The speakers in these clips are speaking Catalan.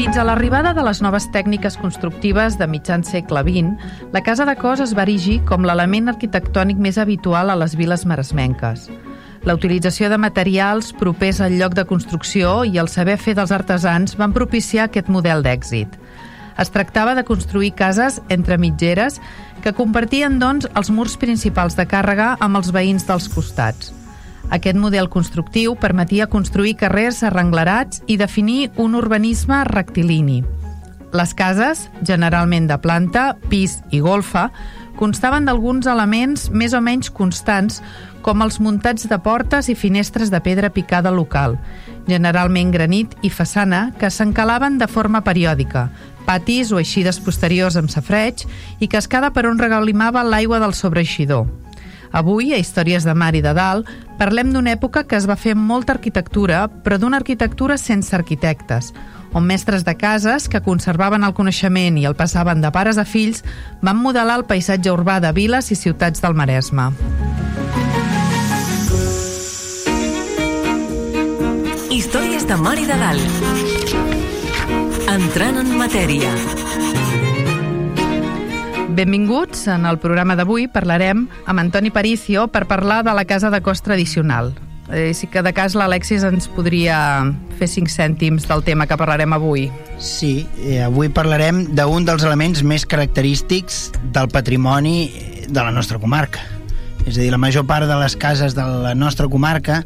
Fins a l'arribada de les noves tècniques constructives de mitjan segle XX, la Casa de Cos es va erigir com l'element arquitectònic més habitual a les viles maresmenques. La utilització de materials propers al lloc de construcció i el saber fer dels artesans van propiciar aquest model d'èxit. Es tractava de construir cases entre mitgeres que compartien, doncs, els murs principals de càrrega amb els veïns dels costats. Aquest model constructiu permetia construir carrers arrenglerats i definir un urbanisme rectilini. Les cases, generalment de planta, pis i golfa, constaven d'alguns elements més o menys constants, com els muntats de portes i finestres de pedra picada local, generalment granit i façana, que s'encalaven de forma periòdica, patis o eixides posteriors amb safreig i cascada per on regalimava l'aigua del sobreeixidor. Avui, a Històries de Mar i de Dalt, parlem d'una època que es va fer molta arquitectura, però d'una arquitectura sense arquitectes, on mestres de cases que conservaven el coneixement i el passaven de pares a fills van modelar el paisatge urbà de viles i ciutats del Maresme. Històries de Mar i de Dalt. Entrant en matèria. Benvinguts. En el programa d'avui parlarem amb Antoni Paricio per parlar de la casa de cos tradicional. Eh, si que de cas l'Alexis ens podria fer cinc cèntims del tema que parlarem avui. Sí, eh, avui parlarem d'un dels elements més característics del patrimoni de la nostra comarca. És a dir, la major part de les cases de la nostra comarca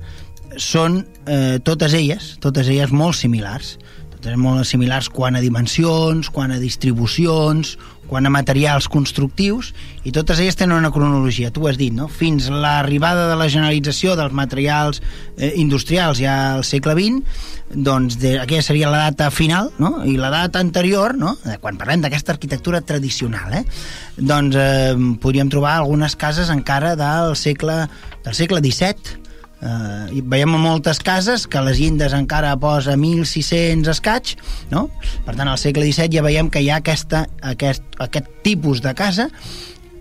són eh, totes elles, totes elles molt similars. Totes molt similars quan a dimensions, quan a distribucions, quan a materials constructius, i totes elles tenen una cronologia, tu has dit, no? Fins l'arribada de la generalització dels materials eh, industrials ja al segle XX, doncs de, aquella seria la data final, no? I la data anterior, no? Quan parlem d'aquesta arquitectura tradicional, eh? Doncs eh, podríem trobar algunes cases encara del segle, del segle XVII, Uh, veiem moltes cases que les llindes encara posa 1.600 escaig, no? Per tant, al segle XVII ja veiem que hi ha aquesta, aquest, aquest tipus de casa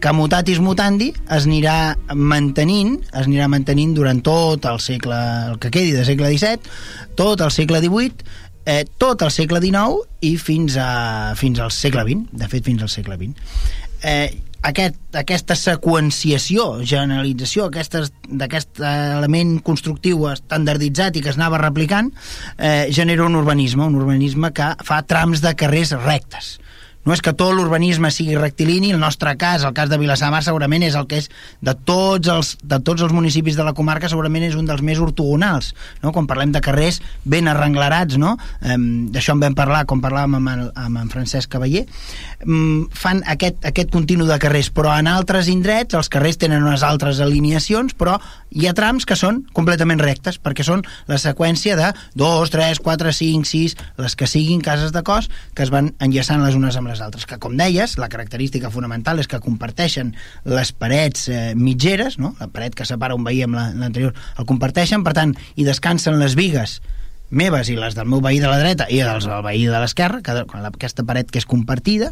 que mutatis mutandi es anirà mantenint, es anirà mantenint durant tot el segle, el que quedi de segle XVII, tot el segle XVIII, eh, tot el segle XIX i fins, a, fins al segle XX, de fet fins al segle XX. Eh, aquest, aquesta seqüenciació, generalització d'aquest element constructiu estandarditzat i que es anava replicant, eh, genera un urbanisme, un urbanisme que fa trams de carrers rectes no és que tot l'urbanisme sigui rectilini, el nostre cas, el cas de Vilassar Mar, segurament és el que és de tots els, de tots els municipis de la comarca, segurament és un dels més ortogonals, no? quan parlem de carrers ben arrenglerats, no? Um, d'això en vam parlar, com parlàvem amb, el, amb en Francesc Cavaller, um, fan aquest, aquest continu de carrers, però en altres indrets els carrers tenen unes altres alineacions, però hi ha trams que són completament rectes, perquè són la seqüència de 2, 3, 4, 5, 6, les que siguin cases de cos, que es van enllaçant les unes amb les altres, que com deies, la característica fonamental és que comparteixen les parets eh, mitgeres, no? la paret que separa un veí amb l'anterior, la, el comparteixen, per tant, i descansen les vigues meves i les del meu veí de la dreta i els del veí de l'esquerra, aquesta paret que és compartida,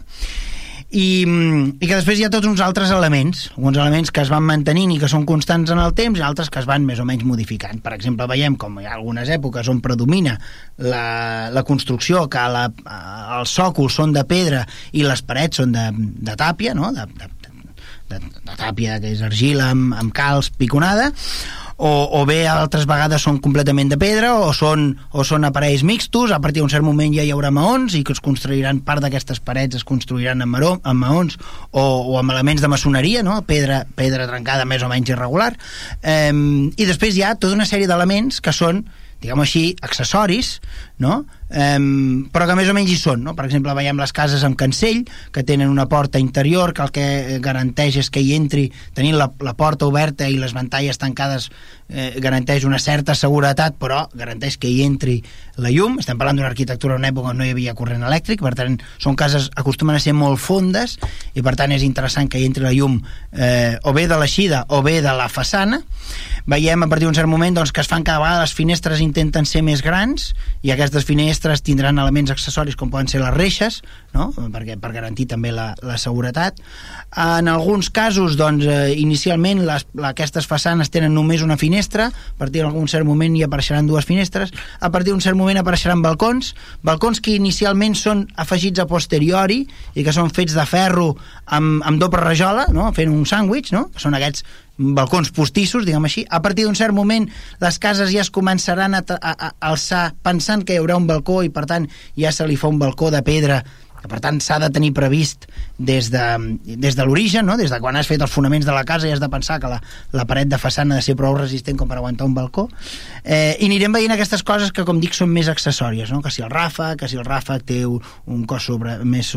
i, i que després hi ha tots uns altres elements, uns elements que es van mantenint i que són constants en el temps i altres que es van més o menys modificant. Per exemple, veiem com hi ha algunes èpoques on predomina la, la construcció, que la, els sòcols són de pedra i les parets són de, de tàpia, no? de, de, de, de tàpia, que és argila amb, amb calç piconada, o, o bé altres vegades són completament de pedra o són, o són aparells mixtos, a partir d'un cert moment ja hi haurà maons i que es construiran part d'aquestes parets es construiran amb, maró, amb maons o, o amb elements de maçoneria, no? pedra, pedra trencada més o menys irregular eh, i després hi ha tota una sèrie d'elements que són diguem així, accessoris no? Um, però que més o menys hi són no? per exemple veiem les cases amb cancell que tenen una porta interior que el que garanteix és que hi entri tenint la, la porta oberta i les ventalles tancades eh, garanteix una certa seguretat però garanteix que hi entri la llum estem parlant d'una arquitectura en època on no hi havia corrent elèctric per tant són cases acostumen a ser molt fondes i per tant és interessant que hi entri la llum eh, o bé de l'eixida o bé de la façana veiem a partir d'un cert moment doncs, que es fan cada vegada les finestres intenten ser més grans i aquestes finestres tindran elements accessoris com poden ser les reixes no? Perquè, per garantir també la, la seguretat en alguns casos doncs, eh, inicialment les, aquestes façanes tenen només una finestra a partir d'algun cert moment hi apareixeran dues finestres a partir d'un cert moment apareixeran balcons balcons que inicialment són afegits a posteriori i que són fets de ferro amb, amb doble rajola no? fent un sàndwich no? que són aquests balcons postissos, diguem així. A partir d'un cert moment les cases ja es començaran a, a, a alçar pensant que hi haurà un balcó i per tant ja se li fa un balcó de pedra que per tant s'ha de tenir previst des de, des de l'origen, no? des de quan has fet els fonaments de la casa i has de pensar que la, la paret de façana ha de ser prou resistent com per aguantar un balcó eh, i anirem veient aquestes coses que com dic són més accessòries, no? que si el ràfec que si el ràfec té un, un cos sobre, més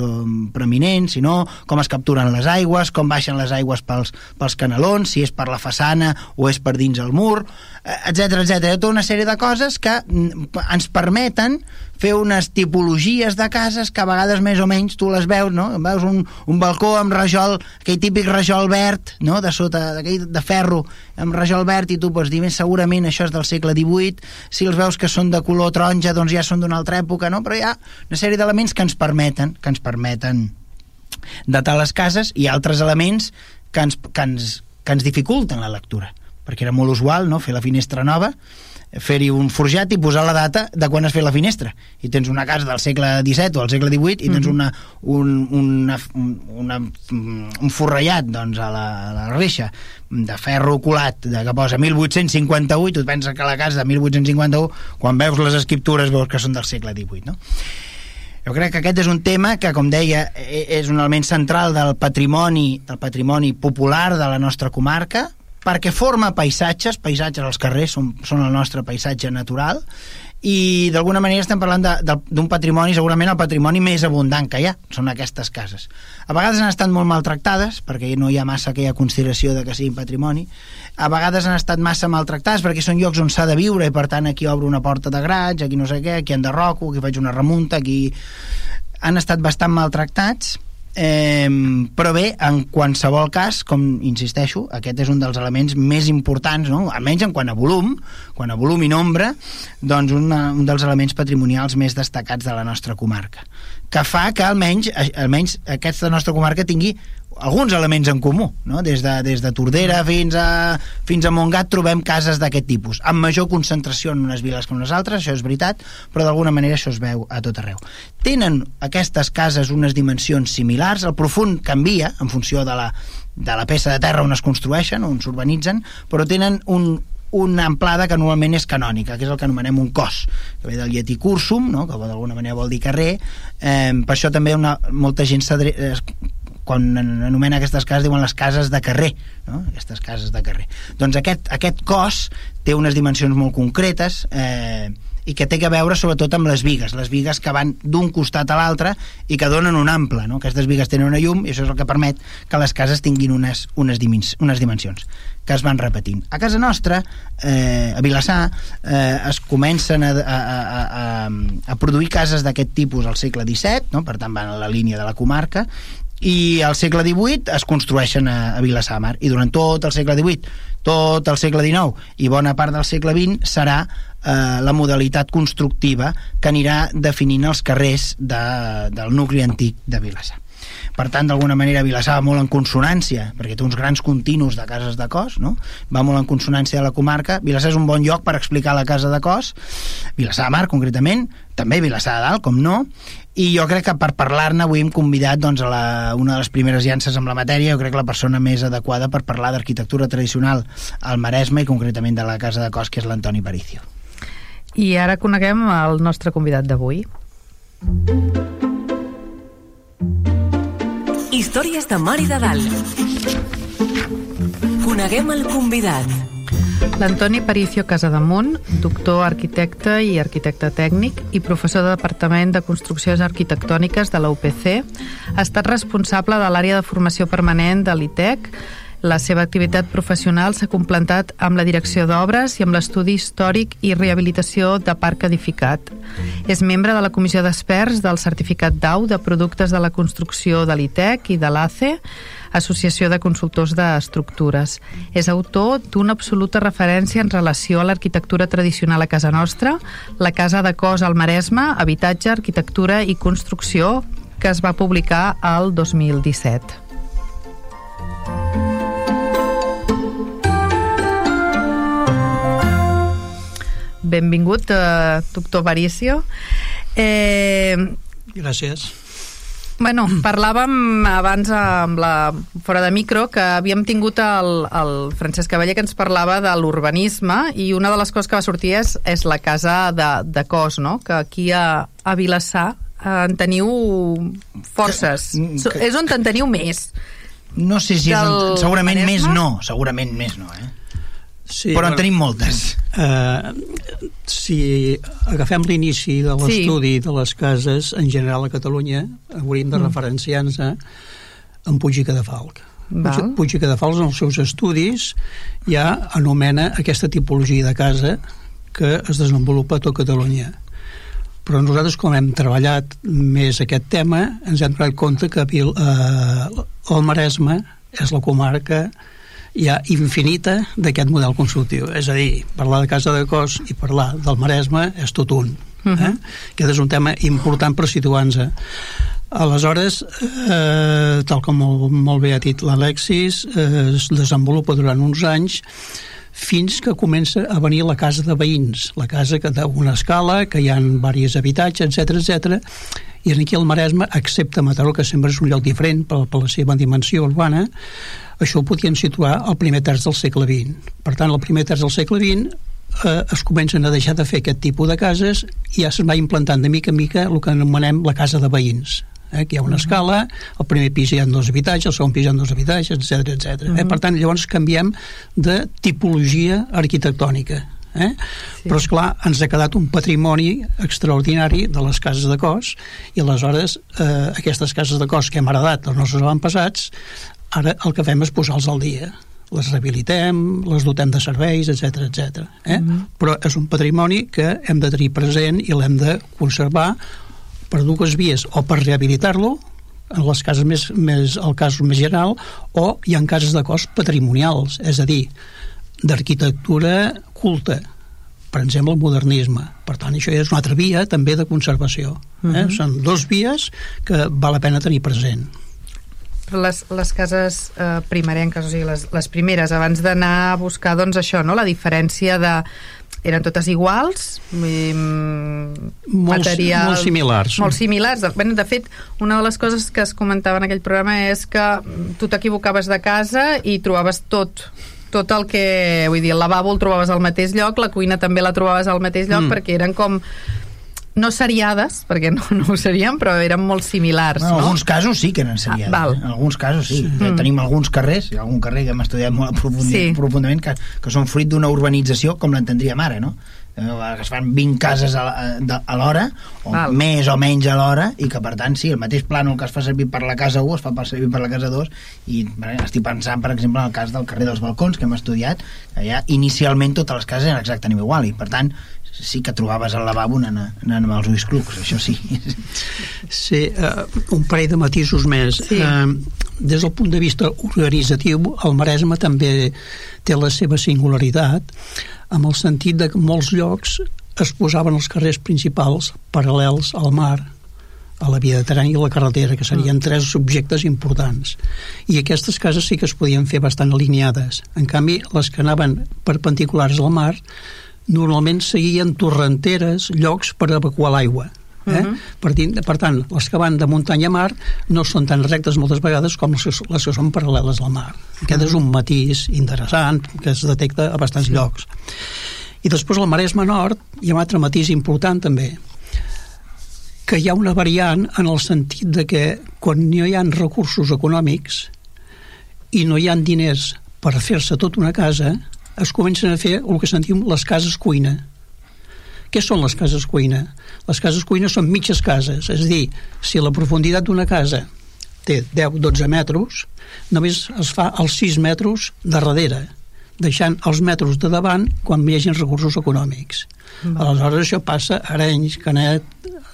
preeminent, si no com es capturen les aigües, com baixen les aigües pels, pels canalons, si és per la façana o és per dins el mur etc eh, etc. Tota una sèrie de coses que mm, ens permeten fer unes tipologies de cases que a vegades més o menys tu les veus, no? Veus un, un balcó amb rajol, aquell típic rajol verd, no? De sota, d'aquell de ferro, amb rajol verd, i tu pots dir, més segurament això és del segle XVIII, si els veus que són de color taronja, doncs ja són d'una altra època, no? Però hi ha una sèrie d'elements que ens permeten, que ens permeten datar les cases i altres elements que ens, que ens, que ens dificulten la lectura perquè era molt usual no? fer la finestra nova fer-hi un forjat i posar la data de quan has fet la finestra i tens una casa del segle XVII o al segle XVIII i tens mhm. una, un, una, una, un forrellat doncs, a, la, a la reixa de ferro colat de que posa 1858 tu et penses que la casa de 1851 quan veus les escriptures veus que són del segle XVIII no? Jo crec que aquest és un tema que, com deia, e, és un element central del patrimoni, del patrimoni popular de la nostra comarca, perquè forma paisatges, paisatges als carrers són, són el nostre paisatge natural i d'alguna manera estem parlant d'un patrimoni, segurament el patrimoni més abundant que hi ha, són aquestes cases. A vegades han estat molt maltractades, perquè no hi ha massa aquella consideració de que siguin patrimoni, a vegades han estat massa maltractades perquè són llocs on s'ha de viure i per tant aquí obro una porta de graig, aquí no sé què, aquí enderroco, aquí faig una remunta, aquí... Han estat bastant maltractats Eh, però bé, en qualsevol cas, com insisteixo, aquest és un dels elements més importants, no? almenys en quant a volum, quan a volum i nombre, doncs una, un dels elements patrimonials més destacats de la nostra comarca, que fa que almenys, almenys aquesta nostra comarca tingui alguns elements en comú, no? des, de, des de Tordera fins a, fins a Montgat trobem cases d'aquest tipus, amb major concentració en unes viles que en unes altres, això és veritat, però d'alguna manera això es veu a tot arreu. Tenen aquestes cases unes dimensions similars, el profund canvia en funció de la, de la peça de terra on es construeixen, on s'urbanitzen, però tenen un, una amplada que normalment és canònica, que és el que anomenem un cos, que ve del llatí cursum, no? que d'alguna manera vol dir carrer, eh, per això també una, molta gent quan anomena aquestes cases diuen les cases de carrer no? aquestes cases de carrer doncs aquest, aquest cos té unes dimensions molt concretes eh, i que té que veure sobretot amb les vigues, les vigues que van d'un costat a l'altre i que donen un ample, no? aquestes vigues tenen una llum i això és el que permet que les cases tinguin unes, unes, dimens unes dimensions que es van repetint. A casa nostra, eh, a Vilassar, eh, es comencen a, a, a, a, a produir cases d'aquest tipus al segle XVII, no? per tant van a la línia de la comarca, i al segle XVIII es construeixen a, a Vilassar Mar. I durant tot el segle XVIII tot el segle XIX i bona part del segle XX serà eh, la modalitat constructiva que anirà definint els carrers de, del nucli antic de Vilassar per tant, d'alguna manera, Vilassar va molt en consonància, perquè té uns grans continus de cases de cos, no? va molt en consonància de la comarca. Vilassar és un bon lloc per explicar la casa de cos, Vilassar de Mar, concretament, també Vilassar de Dalt, com no, i jo crec que per parlar-ne avui hem convidat doncs, a la, una de les primeres llances amb la matèria, jo crec que la persona més adequada per parlar d'arquitectura tradicional al Maresme i concretament de la Casa de Cos, que és l'Antoni Paricio. I ara coneguem el nostre convidat d'avui. Històries de Mar i de Dalt. Coneguem el convidat. L'Antoni Paricio Casademunt, doctor arquitecte i arquitecte tècnic i professor de Departament de Construccions Arquitectòniques de la UPC, ha estat responsable de l'àrea de formació permanent de l'ITEC. La seva activitat professional s'ha complementat amb la direcció d'obres i amb l'estudi històric i rehabilitació de parc edificat. És membre de la comissió d'experts del certificat DAU de productes de la construcció de l'ITEC i de l'ACE, Associació de Consultors d'Estructures. És autor d'una absoluta referència en relació a l'arquitectura tradicional a casa nostra, la Casa de Cos al Maresme, Habitatge, Arquitectura i Construcció, que es va publicar al 2017. Benvingut, eh, doctor Varicio. Eh, Gràcies. Bueno, parlàvem abans amb la, fora de micro que havíem tingut el, el Francesc Cavaller que ens parlava de l'urbanisme i una de les coses que va sortir és, és la casa de, de cos, no? que aquí a, a Vilassar eh, en teniu forces. Que, que, és on en teniu més. No sé si és on, segurament Maresme? més no, segurament més no, eh? Sí, però en tenim moltes. Uh, si agafem l'inici de l'estudi sí. de les cases en general a Catalunya, hauríem de mm. referenciar-nos en Puig i Cadafalc. Val. Puig i Cadafalc en els seus estudis ja anomena aquesta tipologia de casa que es desenvolupa a tot Catalunya. Però nosaltres, com hem treballat més aquest tema, ens hem donat compte que eh, el Maresme és la comarca hi ha infinita d'aquest model constructiu. És a dir, parlar de casa de cos i parlar del Maresme és tot un. Uh -huh. eh? Mhm. Aquest és un tema important per situar-nos. Aleshores, eh, tal com molt, molt bé ha dit l'Alexis, eh, es desenvolupa durant uns anys fins que comença a venir la casa de veïns, la casa que té una escala, que hi ha diversos habitatges, etc etc. i aquí el Maresme, excepte Mataró, que sempre és un lloc diferent per, per la seva dimensió urbana, això ho podien situar al primer terç del segle XX. Per tant, al primer terç del segle XX eh, es comencen a deixar de fer aquest tipus de cases i ja se'n va implantant de mica en mica el que anomenem la casa de veïns eh, que hi ha una escala, al primer pis hi ha dos habitatges, al segon pis hi ha dos habitatges, etc etc. Uh -huh. eh? Per tant, llavors canviem de tipologia arquitectònica. Eh? Sí. Però, és clar ens ha quedat un patrimoni extraordinari de les cases de cos i aleshores eh, aquestes cases de cos que hem heredat dels nostres avantpassats Ara el que fem és posar-los al dia les rehabilitem, les dotem de serveis, etc etc. Eh? Mm -hmm. Però és un patrimoni que hem de tenir present i l'hem de conservar per dues vies, o per rehabilitar-lo, en les cases més, més, el cas més general, o hi ha cases de cos patrimonials, és a dir, d'arquitectura culta, per exemple, el modernisme. Per tant, això és una altra via també de conservació. Eh? Mm -hmm. Són dos vies que val la pena tenir present les, les cases eh, primerenques, o sigui, les, les primeres, abans d'anar a buscar, doncs, això, no?, la diferència de eren totes iguals molts, material, molt similars molt similars de, bueno, de fet una de les coses que es comentava en aquell programa és que tu t'equivocaves de casa i trobaves tot tot el que, vull dir, el lavabo el trobaves al mateix lloc, la cuina també la trobaves al mateix lloc, mm. perquè eren com no seriades, perquè no, no ho serien, però eren molt similars. No, en no? alguns casos sí que eren seriades. Ah, val. Eh? En alguns casos sí. Mm. Tenim alguns carrers, hi ha algun carrer que hem estudiat molt sí. profundament, que, que són fruit d'una urbanització com l'entendríem ara, no? Eh, que es fan 20 cases a l'hora o Val. més o menys a l'hora i que per tant sí, el mateix plànol que es fa servir per la casa 1 es fa per servir per la casa 2 i bé, estic pensant per exemple en el cas del carrer dels balcons que hem estudiat allà inicialment totes les cases eren exactament igual i per tant sí que trobaves el lavabo anant, anant amb els ulls clucs, això sí. Sí, uh, un parell de matisos més. Sí. Uh, des del punt de vista organitzatiu, el Maresme també té la seva singularitat amb el sentit de que molts llocs es posaven els carrers principals paral·lels al mar, a la via de terreny i a la carretera, que serien mm. tres subjectes importants. I aquestes cases sí que es podien fer bastant alineades. En canvi, les que anaven perpendiculars al mar normalment seguien torrenteres, llocs per evacuar l'aigua. Eh? Uh -huh. per, per tant, les que van de muntanya a mar no són tan rectes moltes vegades com les que, les que són paral·leles al mar. Aquest uh -huh. és un matís interessant que es detecta a bastants sí. llocs. I després al Maresme Nord hi ha un altre matís important també, que hi ha una variant en el sentit de que quan no hi ha recursos econòmics i no hi ha diners per fer-se tota una casa, es comencen a fer el que sentim les cases cuina. Què són les cases cuina? Les cases cuina són mitges cases, és a dir, si la profunditat d'una casa té 10-12 metres, només es fa els 6 metres de darrere, deixant els metres de davant quan hi hagi recursos econòmics. Mm. Aleshores això passa a Arenys, Canet,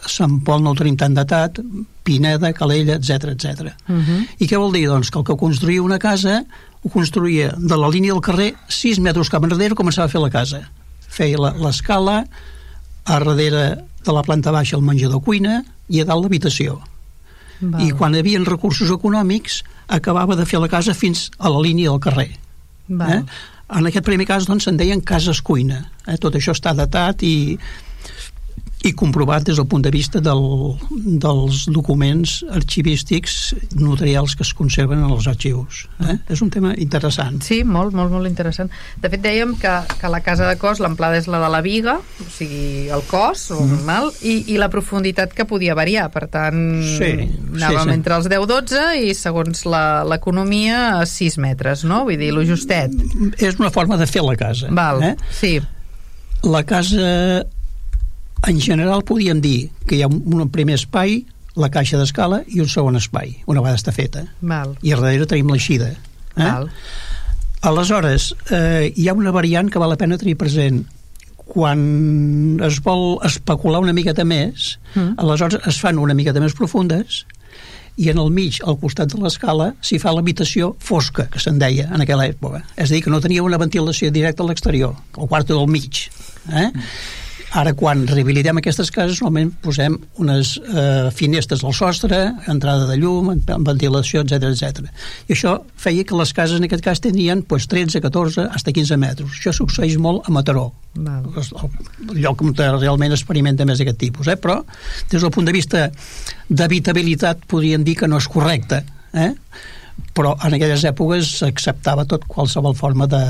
Sant Pol no el tenim tan datat, Pineda, Calella, etc etc. Uh -huh. I què vol dir? Doncs que el que construïa una casa ho construïa de la línia del carrer 6 metres cap enrere començava a fer la casa. Feia l'escala, a darrere de la planta baixa el menjador cuina i a dalt l'habitació. I quan hi havia recursos econòmics acabava de fer la casa fins a la línia del carrer. Val. Eh? En aquest primer cas doncs, se'n deien cases cuina. Eh? Tot això està datat i i comprovat des del punt de vista del, dels documents arxivístics notarials que es conserven en els arxius. Eh? És un tema interessant. Sí, molt, molt, molt interessant. De fet, dèiem que, que la casa de cos, l'amplada és la de la viga, o sigui, el cos, o mm. mal, i, i la profunditat que podia variar. Per tant, sí, anàvem sí, sí. entre els 10-12 i, segons l'economia, a 6 metres, no? Vull dir, lo justet. És una forma de fer la casa. Val, eh? sí. La casa en general podríem dir que hi ha un primer espai, la caixa d'escala, i un segon espai, una vegada està feta. Val. I a darrere tenim l'eixida. Eh? Val. Aleshores, eh, hi ha una variant que val la pena tenir present. Quan es vol especular una miqueta més, mm. aleshores es fan una miqueta més profundes i en el mig, al costat de l'escala, s'hi fa l'habitació fosca, que se'n deia en aquella època. És a dir, que no tenia una ventilació directa a l'exterior, al quarto del mig. Eh? Mm Ara, quan rehabilitem aquestes cases, normalment posem unes eh, finestres al sostre, entrada de llum, ventilació, etc etc. I això feia que les cases, en aquest cas, tenien pues, 13, 14, fins 15 metres. Això succeeix molt a Mataró, Val. el lloc on realment experimenta més aquest tipus. Eh? Però, des del punt de vista d'habitabilitat, podríem dir que no és correcte. Eh? però en aquelles èpoques s'acceptava tot qualsevol forma de,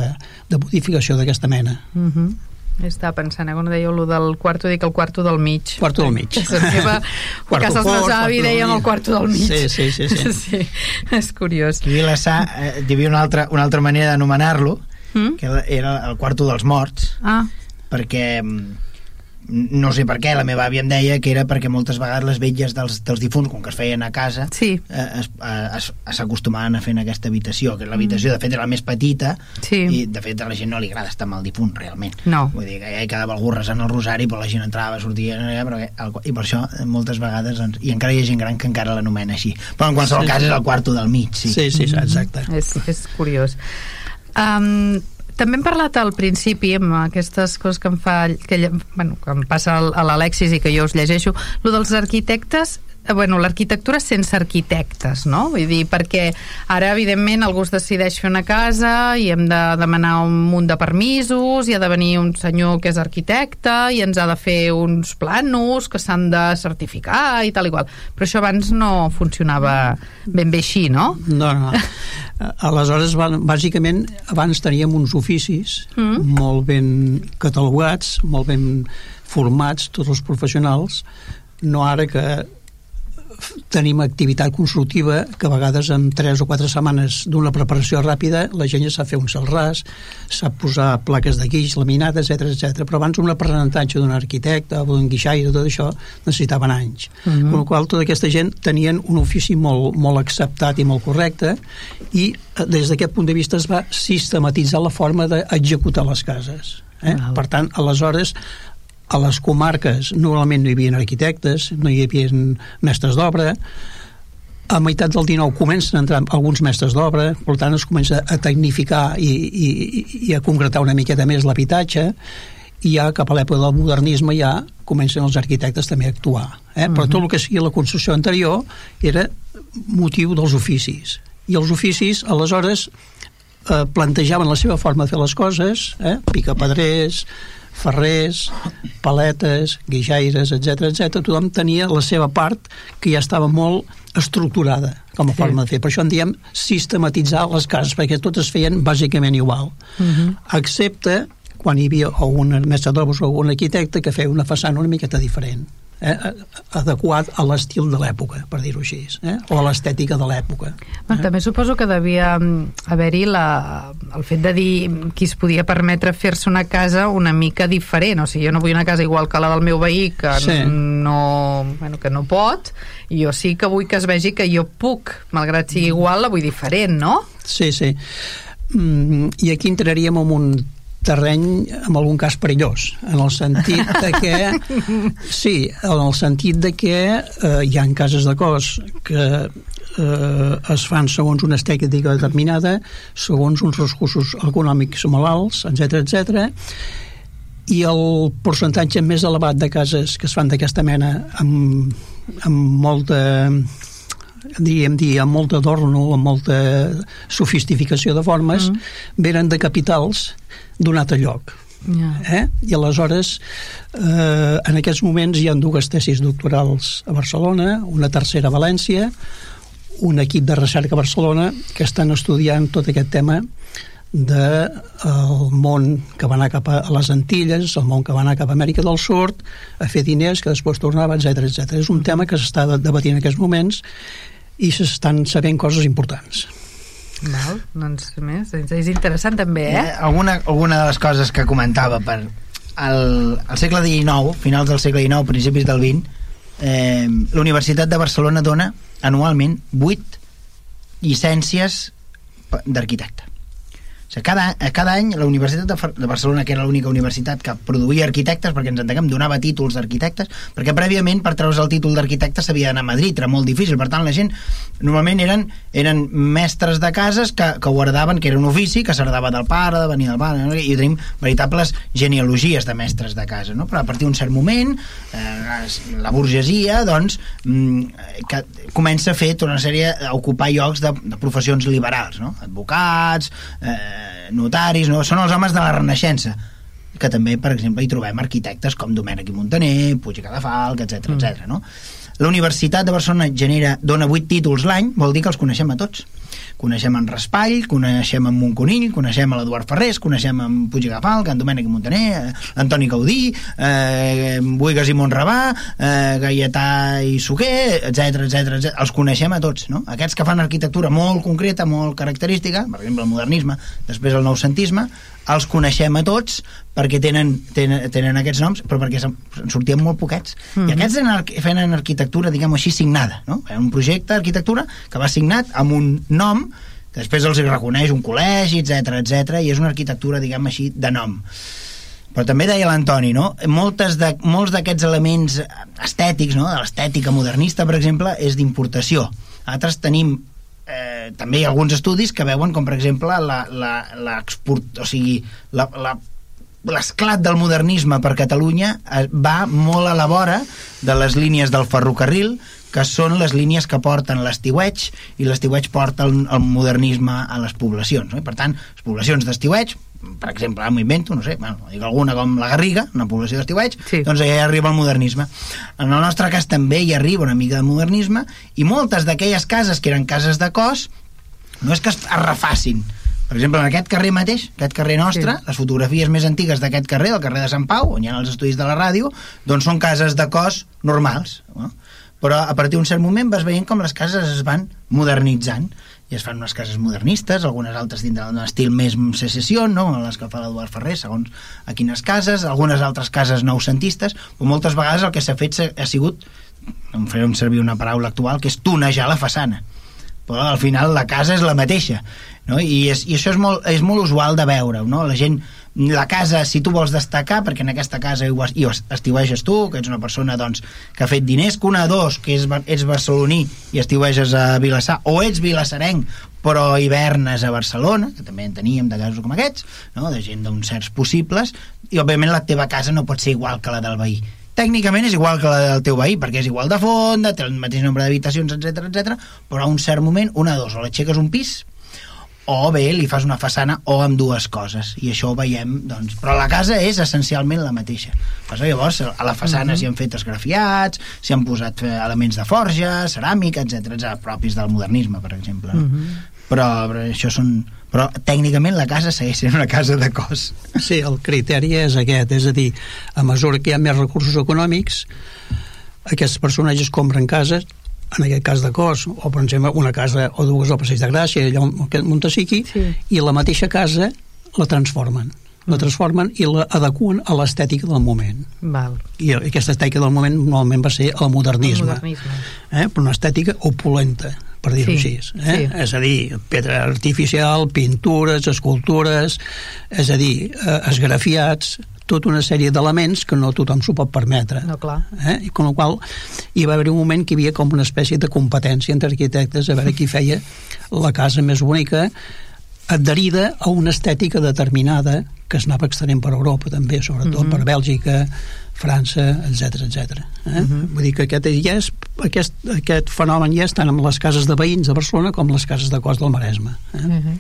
de modificació d'aquesta mena. Uh mhm. -huh. Estava pensant, eh, quan dèieu lo del quarto, dic el quarto del mig. Quarto del mig. La seva, a casa dels meus avi dèiem el quarto del mig. Sí, sí, sí. sí. sí és curiós. Aquí a Vilassar eh, hi havia una altra, una altra manera d'anomenar-lo, mm? que era el quarto dels morts, ah. perquè mm, no sé per què, la meva àvia em deia que era perquè moltes vegades les vetlles dels, dels difunts, com que es feien a casa, sí. eh, s'acostumaven a fer en aquesta habitació, que l'habitació, mm. de fet, era la més petita, sí. i de fet a la gent no li agrada estar amb el difunt, realment. No. Vull dir que ja hi quedava algú resant el rosari, però la gent entrava, sortia, però, i per això moltes vegades, doncs, i encara hi ha gent gran que encara l'anomena així. Però en qualsevol sí, cas és el quarto del mig, sí. Sí, sí, exacte. Mm -hmm. és, és curiós. Um, també hem parlat al principi amb aquestes coses que em fa que, bueno, que em passa a l'Alexis i que jo us llegeixo, lo dels arquitectes bueno, l'arquitectura sense arquitectes, no? Vull dir, perquè ara, evidentment, algú es decideix fer una casa i hem de demanar un munt de permisos, i ha de venir un senyor que és arquitecte i ens ha de fer uns planos que s'han de certificar i tal i qual. Però això abans no funcionava ben bé així, no? No, no. Aleshores, bàsicament, abans teníem uns oficis mm. molt ben catalogats, molt ben formats, tots els professionals, no ara que tenim activitat constructiva que a vegades en 3 o 4 setmanes d'una preparació ràpida la gent ja sap fer un cel ras, sap posar plaques de guix, laminades, etc etc. però abans un aprenentatge d'un arquitecte o d'un guixaire, tot això necessitaven anys. Uh -huh. Amb la qual tota aquesta gent tenien un ofici molt, molt acceptat i molt correcte i eh, des d'aquest punt de vista es va sistematitzar la forma d'executar les cases. Eh? Per tant, aleshores a les comarques normalment no hi havia arquitectes, no hi havia mestres d'obra, a meitat del 19 comencen a entrar alguns mestres d'obra, per tant es comença a tecnificar i, i, i a concretar una miqueta més l'habitatge, i ja cap a l'època del modernisme ja comencen els arquitectes també a actuar. Eh? Uh -huh. Però tot el que sigui la construcció anterior era motiu dels oficis. I els oficis, aleshores, eh, plantejaven la seva forma de fer les coses, eh? picapedrers, ferrers, paletes, guixaires, etc etc. tothom tenia la seva part que ja estava molt estructurada com a sí. forma de fer. Per això en diem sistematitzar les cases, perquè totes feien bàsicament igual. Uh mhm. -huh. Excepte quan hi havia o un mestre d'obres o un arquitecte que feia una façana una miqueta diferent. Eh, adequat a l'estil de l'època, per dir-ho així, eh? o a l'estètica de l'època. Eh? També suposo que devia mm, haver-hi el fet de dir qui es podia permetre fer-se una casa una mica diferent, o sigui, jo no vull una casa igual que la del meu veí, que, sí. no, bueno, que no pot, i jo sí que vull que es vegi que jo puc, malgrat sigui igual, la vull diferent, no? Sí, sí. Mm, I aquí entraríem en un terreny en algun cas perillós en el sentit de que sí, en el sentit de que eh, hi ha cases de cos que eh, es fan segons una estètica determinada segons uns recursos econòmics molt alts, etc etc i el percentatge més elevat de cases que es fan d'aquesta mena amb, amb molta diguem dir, amb molt adorno, amb molta sofistificació de formes, mm. venen de capitals d'un altre lloc. Yeah. Eh? I aleshores, eh, en aquests moments hi ha dues tesis doctorals a Barcelona, una tercera a València, un equip de recerca a Barcelona que estan estudiant tot aquest tema del de, món que va anar cap a les Antilles, el món que va anar cap a Amèrica del Sud, a fer diners que després tornava, etc etc. És un tema que s'està debatint en aquests moments i s'estan sabent coses importants. Val, doncs més, és interessant també, eh? eh? Alguna, alguna de les coses que comentava per el, el segle XIX, finals del segle XIX, principis del XX, eh, la Universitat de Barcelona dona anualment 8 llicències d'arquitecte. Sigui, cada, cada any la Universitat de, Barcelona, que era l'única universitat que produïa arquitectes, perquè ens entenguem, donava títols d'arquitectes, perquè prèviament per treure's el títol d'arquitecte s'havia d'anar a Madrid, era molt difícil, per tant la gent normalment eren, eren mestres de cases que, que guardaven, que era un ofici, que s'heredava del pare, de venir del pare, no? i tenim veritables genealogies de mestres de casa, no? però a partir d'un cert moment eh, la burgesia doncs, mm, que comença a fer tota una sèrie a ocupar llocs de, de professions liberals, no? advocats, eh, notaris, no? són els homes de la Renaixença que també, per exemple, hi trobem arquitectes com Domènec i Montaner, Puig i Cadafalc, etc mm. etc. no? La Universitat de Barcelona genera, dona 8 títols l'any, vol dir que els coneixem a tots. Coneixem en Raspall, coneixem en Montconill, coneixem l'Eduard Ferrés, coneixem en Puig i Gafalc, en Domènec Montaner, eh, Antoni Gaudí, eh, Buigas i Montrabà, eh, Gaietà i Suquer, etc etc. Els coneixem a tots, no? Aquests que fan arquitectura molt concreta, molt característica, per exemple el modernisme, després el noucentisme, els coneixem a tots perquè tenen, tenen, tenen aquests noms però perquè en sortien molt poquets mm -hmm. i aquests eren, feien arquitectura diguem així signada, no? Un projecte d'arquitectura que va signat amb un nom que després els reconeix un col·legi, etc etc i és una arquitectura, diguem així, de nom però també deia l'Antoni, no? Moltes de, molts d'aquests elements estètics, no? de l'estètica modernista, per exemple, és d'importació. Altres tenim eh, també hi ha alguns estudis que veuen com per exemple la, la, la export, o sigui la, la l'esclat del modernisme per Catalunya eh, va molt a la vora de les línies del ferrocarril que són les línies que porten l'estiueig i l'estiueig porta el, el modernisme a les poblacions no? I per tant, les poblacions d'estiueig per exemple, m'ho invento, no sé, bueno, dic alguna com la Garriga, una població d'estiueig, sí. doncs allà hi arriba el modernisme. En el nostre cas també hi arriba una mica de modernisme i moltes d'aquelles cases que eren cases de cos no és que es refacin, per exemple, en aquest carrer mateix, aquest carrer nostre, sí. les fotografies més antigues d'aquest carrer, el carrer de Sant Pau, on hi ha els estudis de la ràdio, doncs són cases de cos normals. No? Però a partir d'un cert moment vas veient com les cases es van modernitzant i es fan unes cases modernistes, algunes altres dintre d'un estil més secessió, no? les que fa l'Eduard Ferrer, segons a quines cases, algunes altres cases noucentistes, però moltes vegades el que s'ha fet ha sigut, em farem servir una paraula actual, que és tunejar la façana. Però al final la casa és la mateixa, no? I, és, i això és molt, és molt usual de veure, no? La gent la casa, si tu vols destacar, perquè en aquesta casa hi, hi estiueges tu, que ets una persona doncs, que ha fet diners, que una, dos, que és, ets barceloní i estiueges a Vilassar, o ets vilassarenc, però hivernes a Barcelona, que també en teníem de casos com aquests, no? de gent d'uns certs possibles, i òbviament la teva casa no pot ser igual que la del veí. Tècnicament és igual que la del teu veí, perquè és igual de fonda, té el mateix nombre d'habitacions, etc etc. però a un cert moment, una, dos, o l'aixeques un pis, o bé li fas una façana o amb dues coses i això ho veiem doncs, però la casa és essencialment la mateixa Però llavors a la façana uh mhm. -huh. s'hi han fet esgrafiats s'hi han posat eh, elements de forja ceràmica, etc propis del modernisme per exemple uh mhm. -huh. però, però això són però tècnicament la casa segueix sent una casa de cos Sí, el criteri és aquest és a dir, a mesura que hi ha més recursos econòmics aquests personatges compren cases en aquest cas de cos, o per exemple una casa o dues al Passeig de Gràcia, allà on Montesiqui, sí. i la mateixa casa la transformen la mm. transformen i la adequen a l'estètica del moment. Val. I aquesta estètica del moment normalment va ser el modernisme. El modernisme. Eh? Però una estètica opulenta, per dir-ho sí, així. Eh? Sí. És a dir, pedra artificial, pintures, escultures, és a dir, eh, esgrafiats, tota una sèrie d'elements que no tothom s'ho pot permetre. No, clar. Eh? I com la qual hi va haver un moment que hi havia com una espècie de competència entre arquitectes a veure qui feia la casa més bonica adherida a una estètica determinada que es anava extenent per Europa també, sobretot mhm. -huh. per Bèlgica, França, etc etc. Eh? Uh -huh. Vull dir que aquest, ja és, aquest, aquest fenomen ja és tant amb les cases de veïns de Barcelona com les cases de Cos del Maresme. Eh? Uh mhm.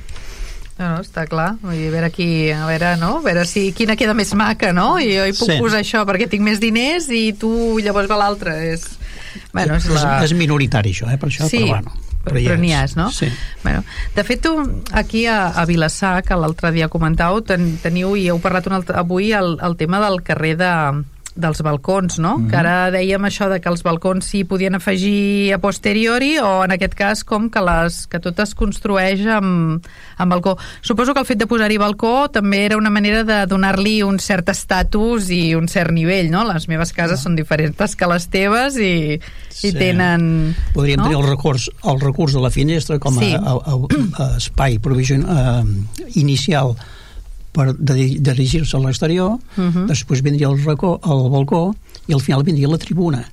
No, no, està clar. Vull dir, a veure, aquí, a veure, no? a veure si quina queda més maca, no? I jo hi puc sí. posar això perquè tinc més diners i tu llavors va l'altre. És... Bueno, és, la... és, és minoritari això, eh, per això, sí, però bueno. Però, però n'hi has, no? Sí. Bueno, de fet, tu aquí a, a Vilassar, que l'altre dia comentàveu, ten, teniu i heu parlat un altre, avui el, el tema del carrer de, dels balcons, no? Mm -hmm. Que ara dèiem això de que els balcons s'hi podien afegir a posteriori o en aquest cas com que, les, que tot es construeix amb, amb balcó. Suposo que el fet de posar-hi balcó també era una manera de donar-li un cert estatus i un cert nivell, no? Les meves cases ah. són diferents que les teves i, sí. i tenen... Podríem no? tenir el recurs, el recurs de la finestra com a, sí. a, a, a espai provision, uh, inicial per dirigir-se a l'exterior, uh. -huh. després vindria el, racó, el balcó i al final vindria la tribuna,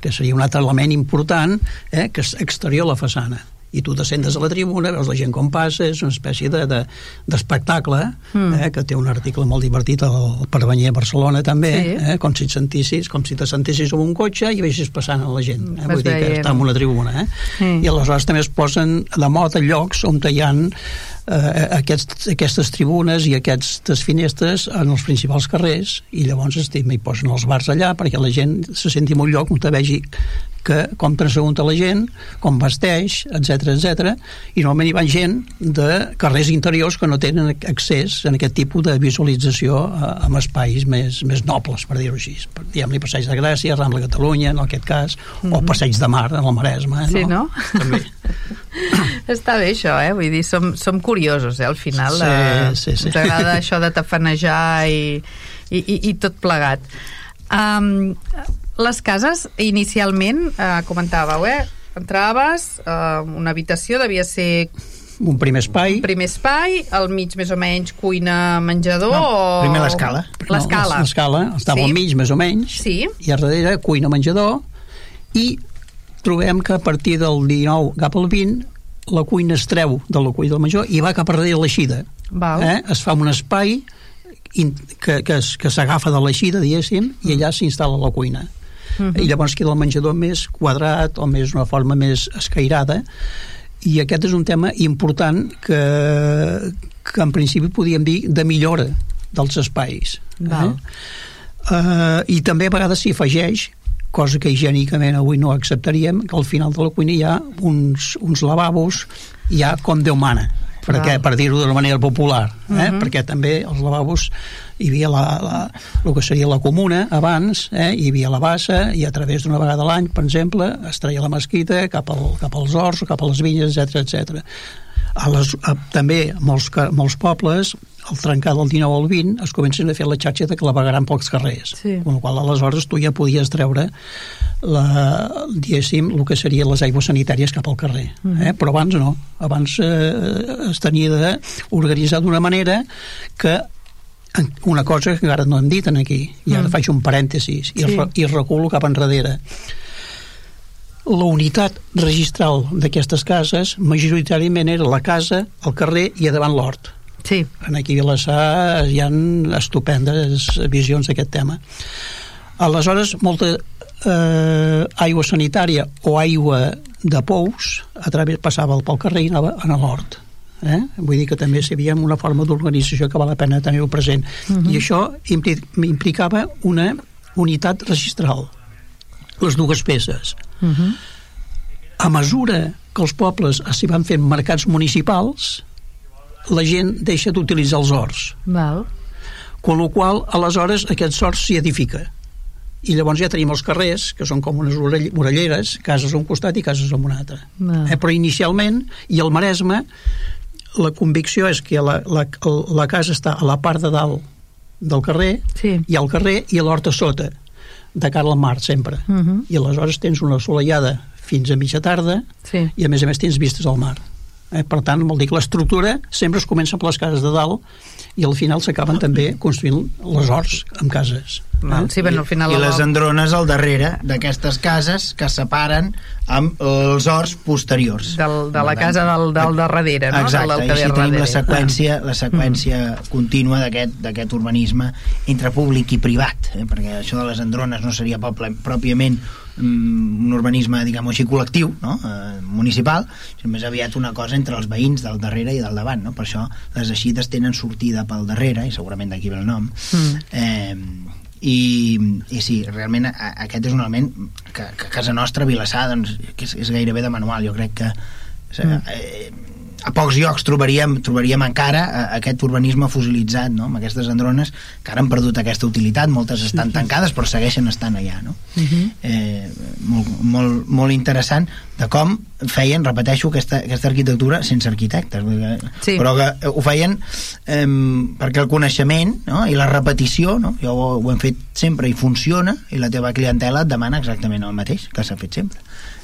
que seria un altre element important eh, que és exterior a la façana i tu descendes a la tribuna, veus la gent com passa, és una espècie d'espectacle, de, de, mm. eh, que té un article molt divertit al Perbanyer a Barcelona també, sí. eh, com si et sentissis, com si te sentissis en un cotxe i veisis passant a la gent. Eh? Vull dir que està en una tribuna. Eh? Mm. I aleshores també es posen de moda llocs on hi ha eh, aquests, aquestes tribunes i aquestes finestres en els principals carrers i llavors estima, hi posen els bars allà perquè la gent se senti en un lloc on te vegi que com transegunta la gent, com vesteix, etc etc. i normalment hi va gent de carrers interiors que no tenen accés a aquest tipus de visualització eh, amb espais més, més nobles, per dir-ho així. Diguem-li Passeig de Gràcia, Rambla Catalunya, en aquest cas, mm -hmm. o mhm. Passeig de Mar, en el Maresme. Sí, no? També. Està bé això, eh? Vull dir, som, som curiosos, eh? Al final sí, eh, sí, sí. ens agrada això de tafanejar i, i, i, i tot plegat. Um, les cases, inicialment, eh, comentàveu, eh? Entraves, eh, una habitació devia ser un primer espai. Un primer espai, al mig més o menys cuina, menjador no, o... Primer l'escala. L'escala. No, l'escala, estava sí. al mig més o menys, sí. i a darrere cuina, menjador, i trobem que a partir del 19 cap al 20 la cuina es treu de la cuina del major i va cap a darrere l'eixida. Eh? Es fa un espai que, que, que s'agafa de l'eixida, diguéssim, i allà s'instal·la la cuina. -huh. Mhm. i llavors queda el menjador més quadrat o més una forma més escairada i aquest és un tema important que, que en principi podíem dir de millora dels espais eh? Uh, i també a vegades s'hi afegeix cosa que higiènicament avui no acceptaríem que al final de la cuina hi ha uns, uns lavabos ja com Déu mana perquè, per dir-ho d'una manera popular, eh? Uh mhm. -huh. perquè també els lavabos hi havia la, la, el que seria la comuna abans, eh? hi havia la bassa i a través d'una vegada a l'any, per exemple, es treia la mesquita cap, al, cap als horts, cap a les vinyes, etc etc. A les, a, també molts, molts pobles al trencar del 19 al 20 es comencen a fer la xarxa de clavegaran pels carrers sí. amb la qual aleshores tu ja podies treure la, diguéssim, el que serien les aigües sanitàries cap al carrer -huh. eh? però abans no abans eh, es tenia d'organitzar d'una manera que una cosa que encara no hem dit aquí i ara -huh. faig un parèntesis i, sí. i reculo cap enrere la unitat registral d'aquestes cases majoritàriament era la casa, el carrer i a davant l'hort Sí. En aquí a Vilassar hi ha estupendes visions d'aquest tema. Aleshores, molta eh, aigua sanitària o aigua de pous a través, passava pel carrer i anava a l'hort. Eh? Vull dir que també havia una forma d'organització que val la pena tenir-ho present. Uh mhm. -huh. I això implicava una unitat registral. Les dues peces. Uh mhm. -huh. A mesura que els pobles s'hi van fent mercats municipals, la gent deixa d'utilitzar els horts. Val. Con la qual, aleshores, aquest sort s'hi edifica. i llavors ja tenim els carrers, que són com unes orelleres, cases a un costat i cases a un altre. No. Eh, però inicialment, i el Maresme, la convicció és que la, la, la casa està a la part de dalt del carrer, sí. i al carrer i a l'horta sota, de cara al mar, sempre. Uh mhm. -huh. I aleshores tens una assolellada fins a mitja tarda sí. i a més a més tens vistes al mar. Eh? Per tant, vol dir que l'estructura sempre es comença per les cases de dalt i al final s'acaben també construint les horts amb cases. Eh? Sí, ben, al final I, I les andrones al darrere d'aquestes cases que separen amb els horts posteriors. Del, de la casa del, del darrere, no? Exacte, i així tenim la seqüència, la seqüència mm. contínua d'aquest urbanisme entre públic i privat, eh? perquè això de les andrones no seria pròpiament Mm, un urbanisme, diguem així, col·lectiu, no? eh, municipal, sinó més aviat una cosa entre els veïns del darrere i del davant, no? Per això les eixides tenen sortida pel darrere, i segurament d'aquí ve el nom, mm. eh, i, i sí, realment aquest és un element que, que a casa nostra, Vilassar, doncs, que és, és gairebé de manual, jo crec que mm. eh, a pocs llocs trobaríem, trobaríem encara eh, aquest urbanisme fosilitzat, no? amb aquestes andrones que ara han perdut aquesta utilitat, moltes estan tancades però segueixen estant allà. No? Uh mhm. -huh. eh, molt, molt, molt interessant de com feien, repeteixo, aquesta, aquesta arquitectura sense arquitectes, sí. però que ho feien eh, perquè el coneixement no? i la repetició, no? jo ho, ho hem fet sempre i funciona, i la teva clientela et demana exactament el mateix que s'ha fet sempre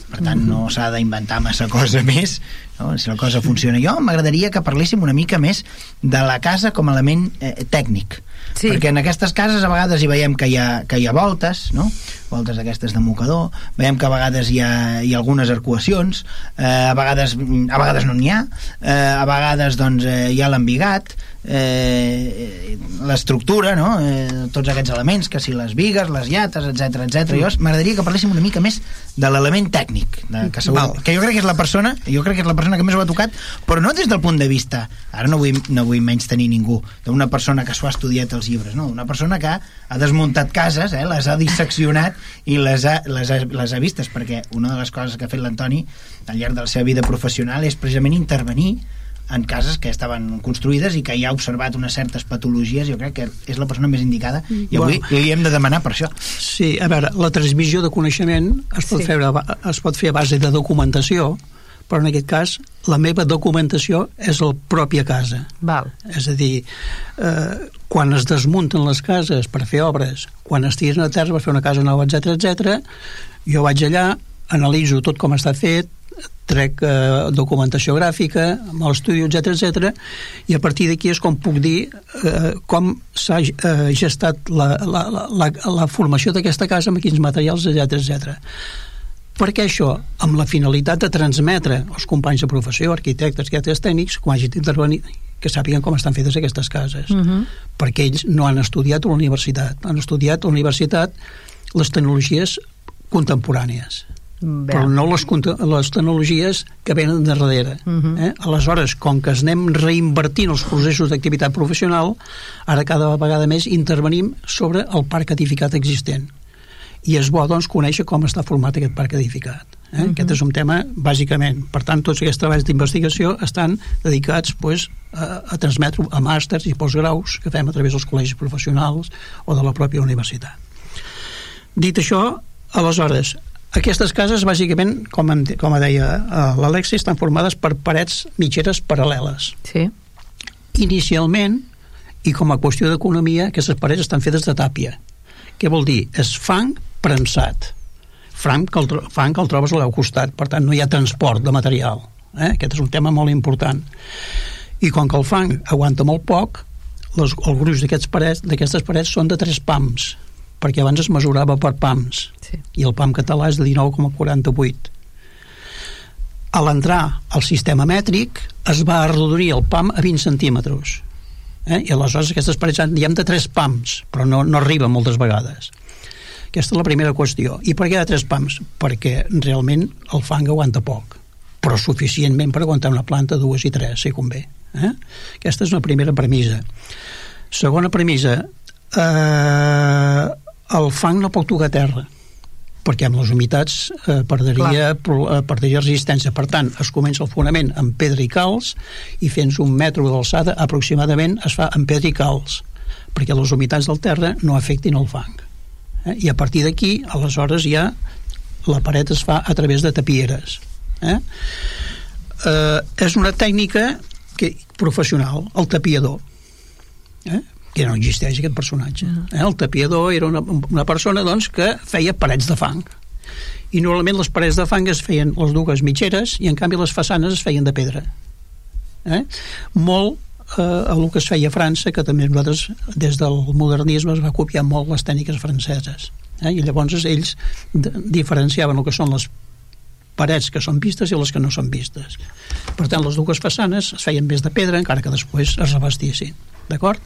per tant no s'ha d'inventar massa cosa més no? si la cosa funciona jo m'agradaria que parléssim una mica més de la casa com a element eh, tècnic sí. perquè en aquestes cases a vegades hi veiem que hi ha, que hi ha voltes no? voltes aquestes de mocador veiem que a vegades hi ha, hi ha algunes arcuacions eh, a, vegades, a vegades no n'hi ha eh, a vegades doncs, eh, hi ha l'embigat eh, l'estructura, no? eh, tots aquests elements, que si les vigues, les llates, etc etc. Jo m'agradaria que parléssim una mica més de l'element tècnic, de, que, segur, que jo crec que és la persona, jo crec que és la persona que més ho ha tocat, però no des del punt de vista, ara no vull, no vull menys tenir ningú, d'una persona que s'ho ha estudiat els llibres, no? una persona que ha desmuntat cases, eh? les ha disseccionat i les ha, les, ha, les ha vistes, perquè una de les coses que ha fet l'Antoni al llarg de la seva vida professional és precisament intervenir en cases que estaven construïdes i que ja ha observat unes certes patologies, jo crec que és la persona més indicada i avui bueno, li hem de demanar per això. Sí, a veure, la transmissió de coneixement es pot, sí. fer, es pot fer a base de documentació, però en aquest cas la meva documentació és la pròpia casa. Val. És a dir, eh, quan es desmunten les cases per fer obres, quan es tiren a terra per fer una casa nova, etc etc, jo vaig allà, analitzo tot com està fet, trec eh, documentació gràfica amb l'estudi, etc etc i a partir d'aquí és com puc dir eh, com s'ha eh, gestat la, la, la, la formació d'aquesta casa amb quins materials, etc etc. Per què això? Amb la finalitat de transmetre als companys de professió, arquitectes, arquitectes tècnics, quan hagin d'intervenir, que sàpiguen com estan fetes aquestes cases. Uh mhm. -huh. Perquè ells no han estudiat a la universitat. Han estudiat a la universitat les tecnologies contemporànies Bé. però no les, les tecnologies que venen de darrere. Uh mhm. -huh. eh? Aleshores, com que anem reinvertint els processos d'activitat professional, ara cada vegada més intervenim sobre el parc edificat existent. I és bo, doncs, conèixer com està format aquest parc edificat. Eh? Uh mhm. -huh. Aquest és un tema, bàsicament. Per tant, tots aquests treballs d'investigació estan dedicats pues, a, a transmetre a màsters i postgraus que fem a través dels col·legis professionals o de la pròpia universitat. Dit això, aleshores, aquestes cases, bàsicament, com, em, com deia eh, l'Alexi, estan formades per parets mitgeres paral·leles. Sí. Inicialment, i com a qüestió d'economia, aquestes parets estan fetes de tàpia. Què vol dir? És fang premsat. Fang que el, fang que el trobes al costat, per tant no hi ha transport de material. Eh? Aquest és un tema molt important. I com que el fang aguanta molt poc, les, el gruix d'aquestes parets, parets són de tres pams, perquè abans es mesurava per PAMs sí. i el PAM català és de 19,48 a l'entrar al sistema mètric es va arrodonir el PAM a 20 centímetres eh? i aleshores aquestes parets diem de 3 PAMs però no, no arriba moltes vegades aquesta és la primera qüestió i per què de 3 PAMs? perquè realment el fang aguanta poc però suficientment per aguantar una planta, dues i tres, si convé. Eh? Aquesta és una primera premissa. Segona premissa, eh, el fang no pot tocar terra perquè amb les humitats eh, perdria, eh, perdria resistència. Per tant, es comença el fonament amb pedra i calç i fent un metro d'alçada aproximadament es fa amb pedra i calç perquè les humitats del terra no afectin el fang. Eh? I a partir d'aquí, aleshores, ja la paret es fa a través de tapieres. Eh? Eh, és una tècnica que, professional, el tapiador. Eh? que no existeix aquest personatge. Eh? El tapiador era una, una persona doncs, que feia parets de fang i normalment les parets de fang es feien les dues mitgeres i en canvi les façanes es feien de pedra eh? molt eh, el que es feia a França que també nosaltres des del modernisme es va copiar molt les tècniques franceses eh? i llavors ells diferenciaven el que són les parets que són vistes i les que no són vistes per tant les dues façanes es feien més de pedra encara que després es revestissin d'acord?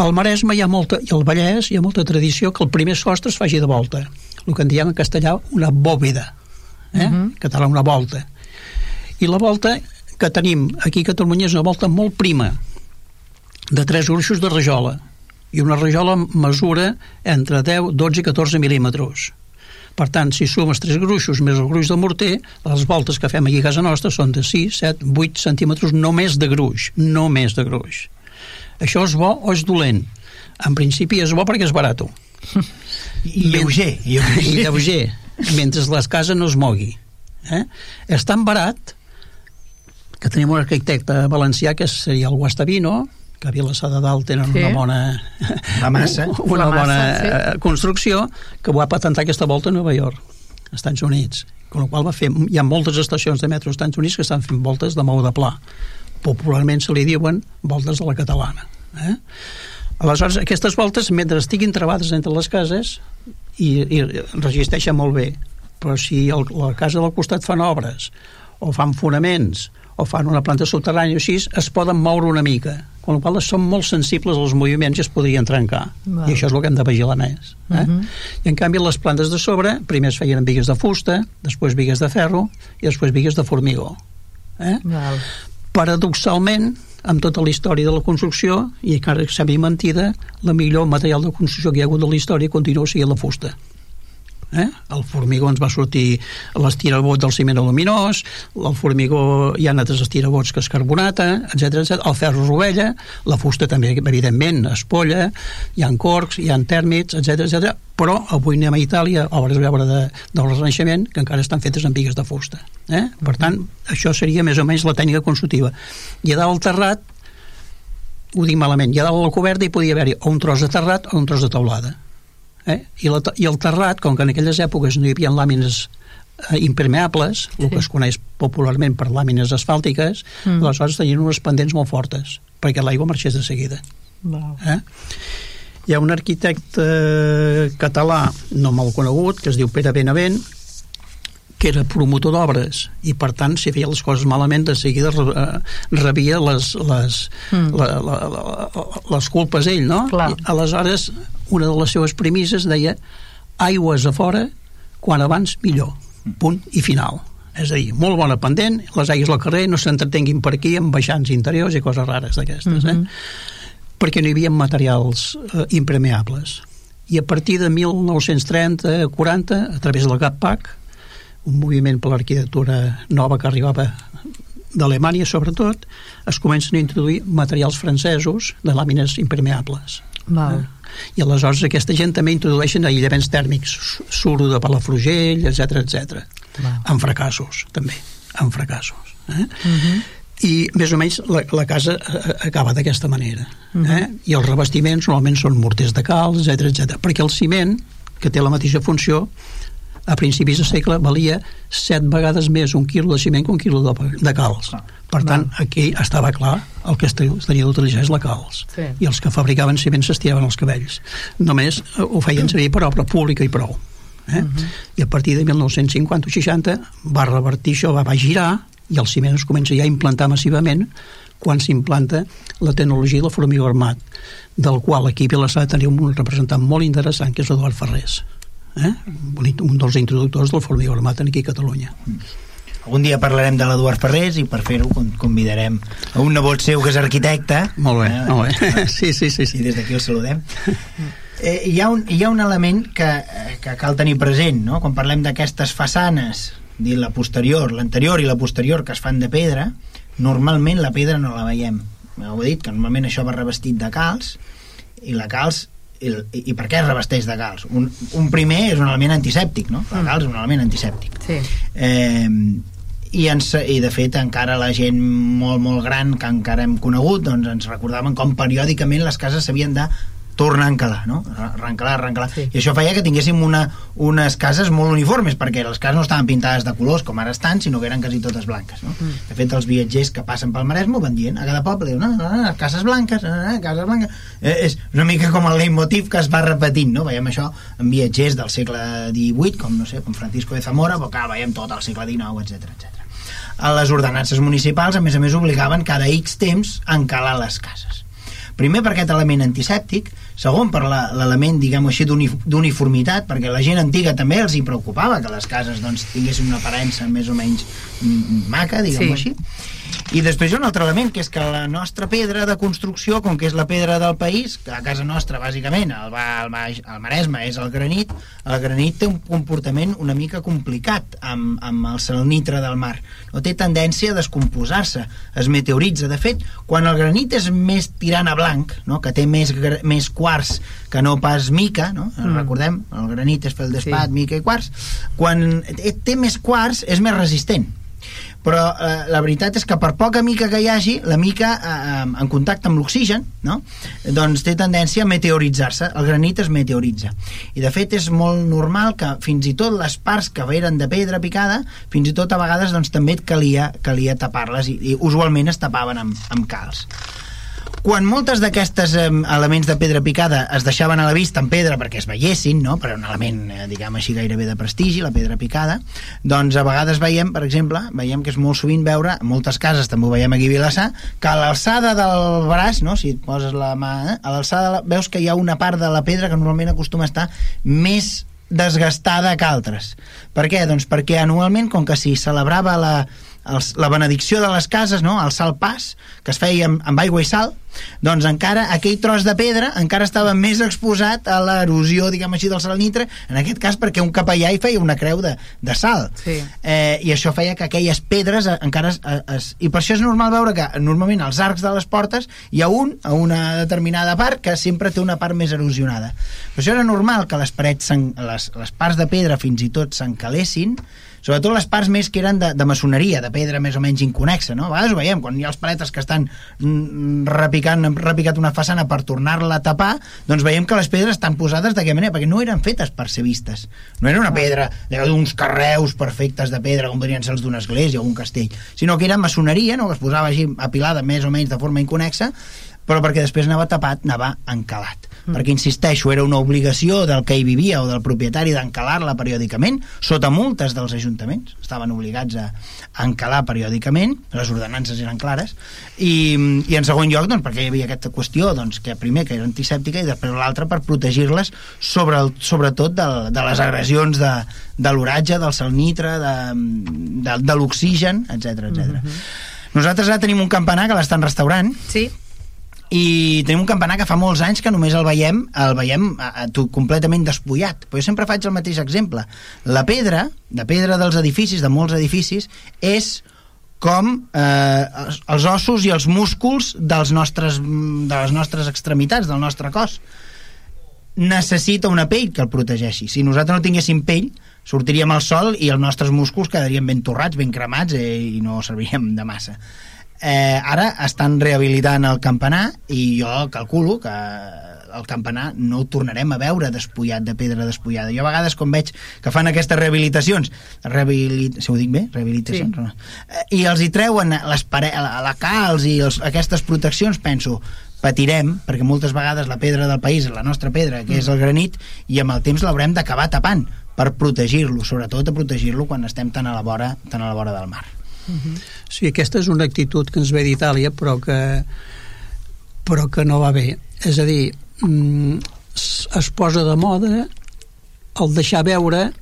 al Maresme hi ha molta, i al Vallès hi ha molta tradició que el primer sostre es faci de volta el que en diem en castellà una bòveda eh? Uh -huh. en català una volta i la volta que tenim aquí a Catalunya és una volta molt prima de tres urxos de rajola i una rajola mesura entre 10, 12 i 14 mil·límetres per tant, si sumes tres gruixos més el gruix del morter, les voltes que fem aquí a casa nostra són de 6, 7, 8 centímetres només de gruix, només de gruix. Això és bo o és dolent? En principi és bo perquè és barat. I lleuger. I lleuger, mentre les cases no es mogui. Eh? És tan barat que tenim un arquitecte valencià que seria el Guastavino, que a Vilassar de Dalt tenen sí. una bona la massa, una la bona massa, sí. Eh, construcció que va patentar aquesta volta a Nova York, als Estats Units. Con qual va fer, hi ha moltes estacions de metro als Estats Units que estan fent voltes de mou de pla. Popularment se li diuen voltes de la catalana. Eh? Aleshores, aquestes voltes, mentre estiguin trebades entre les cases, i, i resisteixen molt bé, però si el, la casa del costat fan obres, o fan fonaments, o fan una planta subterrània o així, es poden moure una mica, amb la qual són molt sensibles als moviments i es podrien trencar. Val. I això és el que hem de vigilar més. Eh? Uh -huh. I en canvi les plantes de sobre, primer es feien amb vigues de fusta, després vigues de ferro i després vigues de formigó. Eh? Val. Paradoxalment, amb tota la història de la construcció i encara que sembli mentida la millor material de construcció que hi ha hagut de la història continua sent la fusta eh? el formigó ens va sortir l'estirabot del ciment aluminós el formigó hi ha altres estirabots que es carbonata, etc etc. el ferro rovella, la fusta també evidentment espolla, hi ha corcs hi ha tèrmits, etc etc. però avui anem a Itàlia, obres veure de, del Renaixement, que encara estan fetes amb vigues de fusta eh? per tant, això seria més o menys la tècnica constructiva i a dalt el terrat ho dic malament, i a dalt la coberta hi podia haver-hi un tros de terrat o un tros de teulada Eh? I, la, I el terrat, com que en aquelles èpoques no hi havia làmines eh, impermeables, sí. el que es coneix popularment per làmines asfàltiques, mm. aleshores tenien unes pendents molt fortes, perquè l'aigua marxés de seguida. Wow. Eh? Hi ha un arquitecte català, no mal conegut, que es diu Pere Benavent, que era promotor d'obres i per tant si feia les coses malament de seguida eh, rebia les, les, mm. la, la, la, les culpes ell no? Clar. I, aleshores una de les seves premisses deia aigües a fora quan abans millor punt i final és a dir, molt bona pendent, les aigües al carrer no s'entretenguin per aquí amb baixants interiors i coses rares d'aquestes, mm -hmm. eh? perquè no hi havia materials eh, impermeables. I a partir de 1930-40, a través del GAPPAC, un moviment per l'arquitectura nova que arribava d'Alemanya, sobretot, es comencen a introduir materials francesos de làmines impermeables. Val. Eh? i aleshores aquesta gent també introdueixen aïllaments tèrmics suro de Palafrugell, etc etc. amb fracassos també, amb fracassos eh? uh mhm. -huh. i més o menys la, la casa eh, eh, acaba d'aquesta manera uh -huh. eh? i els revestiments normalment són morters de calç, etc etc. perquè el ciment que té la mateixa funció a principis de segle valia set vegades més un quilo de ciment que un quilo de, de calç. Ah. Per tant, aquí estava clar el que es tenia d'utilitzar és la calç. Sí. I els que fabricaven ciment s'estiraven els cabells. Només eh, ho feien servir per obra pública i prou. Eh? Uh mhm. -huh. I a partir de 1950 o 60 va revertir això, va, va girar i el ciment es comença ja a implantar massivament quan s'implanta la tecnologia del formigó armat, del qual aquí a Vilassar tenim un representant molt interessant, que és Eduard Ferrés, eh? un dels introductors del formigó armat aquí a Catalunya. Mm algun dia parlarem de l'Eduard Ferrés i per fer-ho convidarem a un nebot seu que és arquitecte molt bé, eh? molt bé. sí, sí, sí, sí. i des d'aquí el saludem eh, hi, ha un, hi ha un element que, que cal tenir present no? quan parlem d'aquestes façanes dir la posterior, l'anterior i la posterior que es fan de pedra normalment la pedra no la veiem heu dit que normalment això va revestit de calç i la calç i, i per què es revesteix de gals? Un, un primer és un element antisèptic, no? El gals és un element antisèptic. Sí. Eh, i, ens, i de fet encara la gent molt molt gran que encara hem conegut doncs ens recordaven com periòdicament les cases s'havien de tornar a encalar, no? Arrencalar, arrencalar. Sí. I això feia que tinguéssim una, unes cases molt uniformes, perquè les cases no estaven pintades de colors com ara estan, sinó que eren quasi totes blanques, no? Mm. De fet, els viatgers que passen pel Maresme van dient, a cada poble, diuen, no, no, no, cases blanques, no, no, cases blanques... Eh, és una mica com el leitmotiv que es va repetint, no? Veiem això en viatgers del segle XVIII, com, no sé, com Francisco de Zamora, però clar, veiem tot el segle XIX, etc etc. A les ordenances municipals, a més a més, obligaven cada X temps a encalar les cases. Primer per aquest element antisèptic, segon per l'element, diguem-ho així, d'uniformitat, perquè la gent antiga també els hi preocupava que les cases doncs, tinguessin una aparença més o menys maca, diguem-ho sí. així i després hi ha un altre element, que és que la nostra pedra de construcció, com que és la pedra del país, que a casa nostra, bàsicament, el, el, el Maresme és el granit, el granit té un comportament una mica complicat amb, amb el salnitre del mar. No té tendència a descomposar-se, es meteoritza. De fet, quan el granit és més tirant a blanc, no? que té més, més quarts que no pas mica, no? Mm. recordem, el granit és fel d'espat, sí. mica i quarts, quan té més quarts és més resistent però eh, la veritat és que per poca mica que hi hagi, la mica eh, en contacte amb l'oxigen, no? doncs té tendència a meteoritzar-se, el granit es meteoritza. I de fet és molt normal que fins i tot les parts que eren de pedra picada, fins i tot a vegades doncs, també et calia, calia tapar-les i, i usualment es tapaven amb, amb calç. Quan moltes d'aquestes eh, elements de pedra picada es deixaven a la vista en pedra perquè es veiessin, no? per un element, eh, diguem així, gairebé de prestigi, la pedra picada, doncs a vegades veiem, per exemple, veiem que és molt sovint veure, en moltes cases també ho veiem aquí a Vilassar, que a l'alçada del braç, no? si et poses la mà, eh? a l'alçada veus que hi ha una part de la pedra que normalment acostuma a estar més desgastada que altres. Per què? Doncs perquè anualment, com que si celebrava la, els, la benedicció de les cases, no? el salt pas, que es feia amb, amb aigua i sal, doncs encara aquell tros de pedra encara estava més exposat a l'erosió, diguem així, del salnitre, en aquest cas perquè un capellà hi feia una creu de, de sal. Sí. Eh, I això feia que aquelles pedres eh, encara es, es... I per això és normal veure que normalment als arcs de les portes hi ha un, a una determinada part, que sempre té una part més erosionada. Per això era normal que les parets, les, les parts de pedra fins i tot s'encalessin, sobretot les parts més que eren de, de maçoneria, de pedra més o menys inconexa, no? A vegades ho veiem, quan hi ha els paletes que estan mm, repicant, han repicat una façana per tornar-la a tapar, doncs veiem que les pedres estan posades d'aquella manera, perquè no eren fetes per ser vistes. No era una pedra d'uns carreus perfectes de pedra, com podrien ser els d'una església o un castell, sinó que era maçoneria, no? que es posava així apilada més o menys de forma inconexa, però perquè després anava tapat, anava encalat mm. perquè insisteixo, era una obligació del que hi vivia o del propietari d'encalar-la periòdicament, sota multes dels ajuntaments, estaven obligats a, a encalar periòdicament, les ordenances eren clares, i, i en segon lloc, doncs, perquè hi havia aquesta qüestió, doncs, que primer que era antisèptica i després l'altra per protegir-les sobre el, sobretot de, de les agressions de, de l'oratge, del salnitre, de, de, de l'oxigen, etc etc. Mm -hmm. Nosaltres ara tenim un campanar que l'estan restaurant. Sí i tenim un campanar que fa molts anys que només el veiem el veiem a, a, completament despullat. Però jo sempre faig el mateix exemple. La pedra, la pedra dels edificis de molts edificis és com eh, els ossos i els músculs dels nostres, de les nostres extremitats, del nostre cos. Necessita una pell que el protegeixi. Si nosaltres no tinguéssim pell sortiríem al sol i els nostres músculs quedarien ben torrats, ben cremats eh, i no serviríem de massa eh, ara estan rehabilitant el campanar i jo calculo que el campanar no ho tornarem a veure despullat de pedra despullada. Jo a vegades quan veig que fan aquestes rehabilitacions, rehabilit... si ho dic bé? Rehabilitacions? Sí. No? Eh, I els hi treuen les pare... la calç i els, aquestes proteccions, penso, patirem, perquè moltes vegades la pedra del país la nostra pedra, que mm. és el granit, i amb el temps l'haurem d'acabar tapant per protegir-lo, sobretot a protegir-lo quan estem tan a la vora, tan a la vora del mar. -huh. Sí, aquesta és una actitud que ens ve d'Itàlia, però que però que no va bé. És a dir, mm, es posa de moda el deixar veure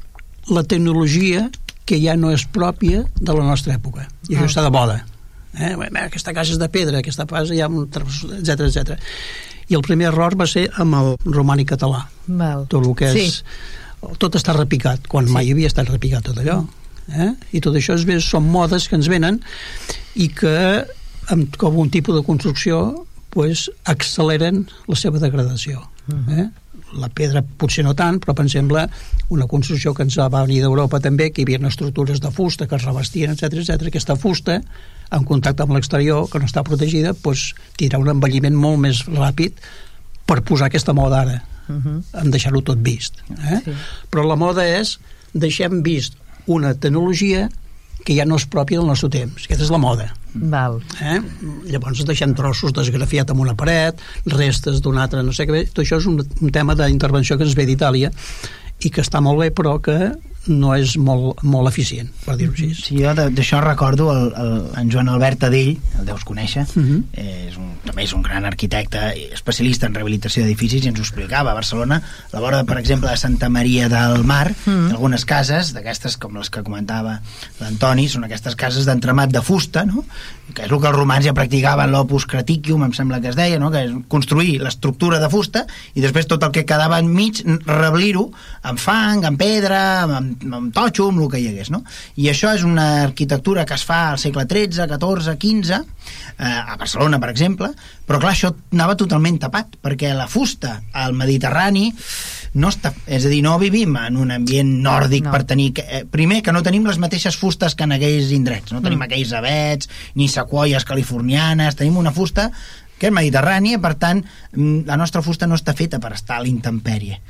la tecnologia que ja no és pròpia de la nostra època. I ah. això està de moda. Eh? Aquesta casa és de pedra, aquesta casa ja... etc etc. I el primer error va ser amb el romànic català. Val. Tot el que és... Sí. Tot està repicat, quan sí. mai havia estat repicat tot allò. Mm eh? i tot això és, són modes que ens venen i que amb com un tipus de construcció pues, acceleren la seva degradació. Uh mm. -huh. eh? La pedra potser no tant, però per exemple una construcció que ens va venir d'Europa també, que hi havia estructures de fusta que es revestien, etc etc. aquesta fusta en contacte amb l'exterior, que no està protegida, pues, tindrà un envelliment molt més ràpid per posar aquesta moda ara, uh -huh. en deixar-ho tot vist. Eh? Sí. Però la moda és deixem vist una tecnologia que ja no és pròpia del nostre temps. Aquesta és la moda. Val. Eh? Llavors deixem trossos desgrafiat amb una paret, restes d'un altre, no sé què. Tot això és un, un tema d'intervenció que ens ve d'Itàlia i que està molt bé, però que no és molt, molt eficient, per dir-ho així. Sí, jo d'això recordo el, el, en Joan Albert Adell, el deus conèixer, uh mhm. -huh. és un, també és un gran arquitecte especialista en rehabilitació d'edificis i ens ho explicava a Barcelona, a la vora, per exemple, de Santa Maria del Mar, uh mhm. -huh. algunes cases, d'aquestes com les que comentava l'Antoni, són aquestes cases d'entremat de fusta, no? que és el que els romans ja practicaven l'opus craticium, em sembla que es deia, no? que és construir l'estructura de fusta i després tot el que quedava enmig reblir-ho amb fang, amb pedra, amb amb totxo, amb el que hi hagués, no? I això és una arquitectura que es fa al segle XIII, XIV, XV, eh, a Barcelona, per exemple, però clar, això anava totalment tapat, perquè la fusta al Mediterrani no està, és a dir, no vivim en un ambient nòrdic no. per tenir... Eh, primer, que no tenim les mateixes fustes que en aquells indrets, no tenim mm. aquells avets, ni sequoies californianes, tenim una fusta que és mediterrània, per tant, mm, la nostra fusta no està feta per estar a l'intempèrie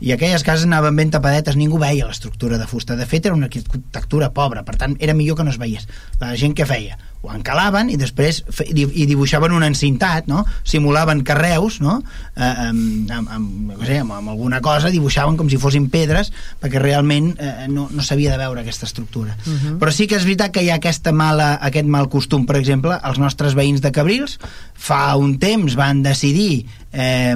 i aquelles cases anaven ben tapadetes, ningú veia l'estructura de fusta. De fet, era una arquitectura pobra, per tant, era millor que no es veiés. La gent que feia? Ho encalaven i després i dibuixaven un encintat, no? simulaven carreus no? eh, amb, amb, no sé, amb, amb alguna cosa, dibuixaven com si fossin pedres perquè realment eh, no, no s'havia de veure aquesta estructura. Uh mhm. -huh. Però sí que és veritat que hi ha aquesta mala, aquest mal costum, per exemple, els nostres veïns de Cabrils fa un temps van decidir eh,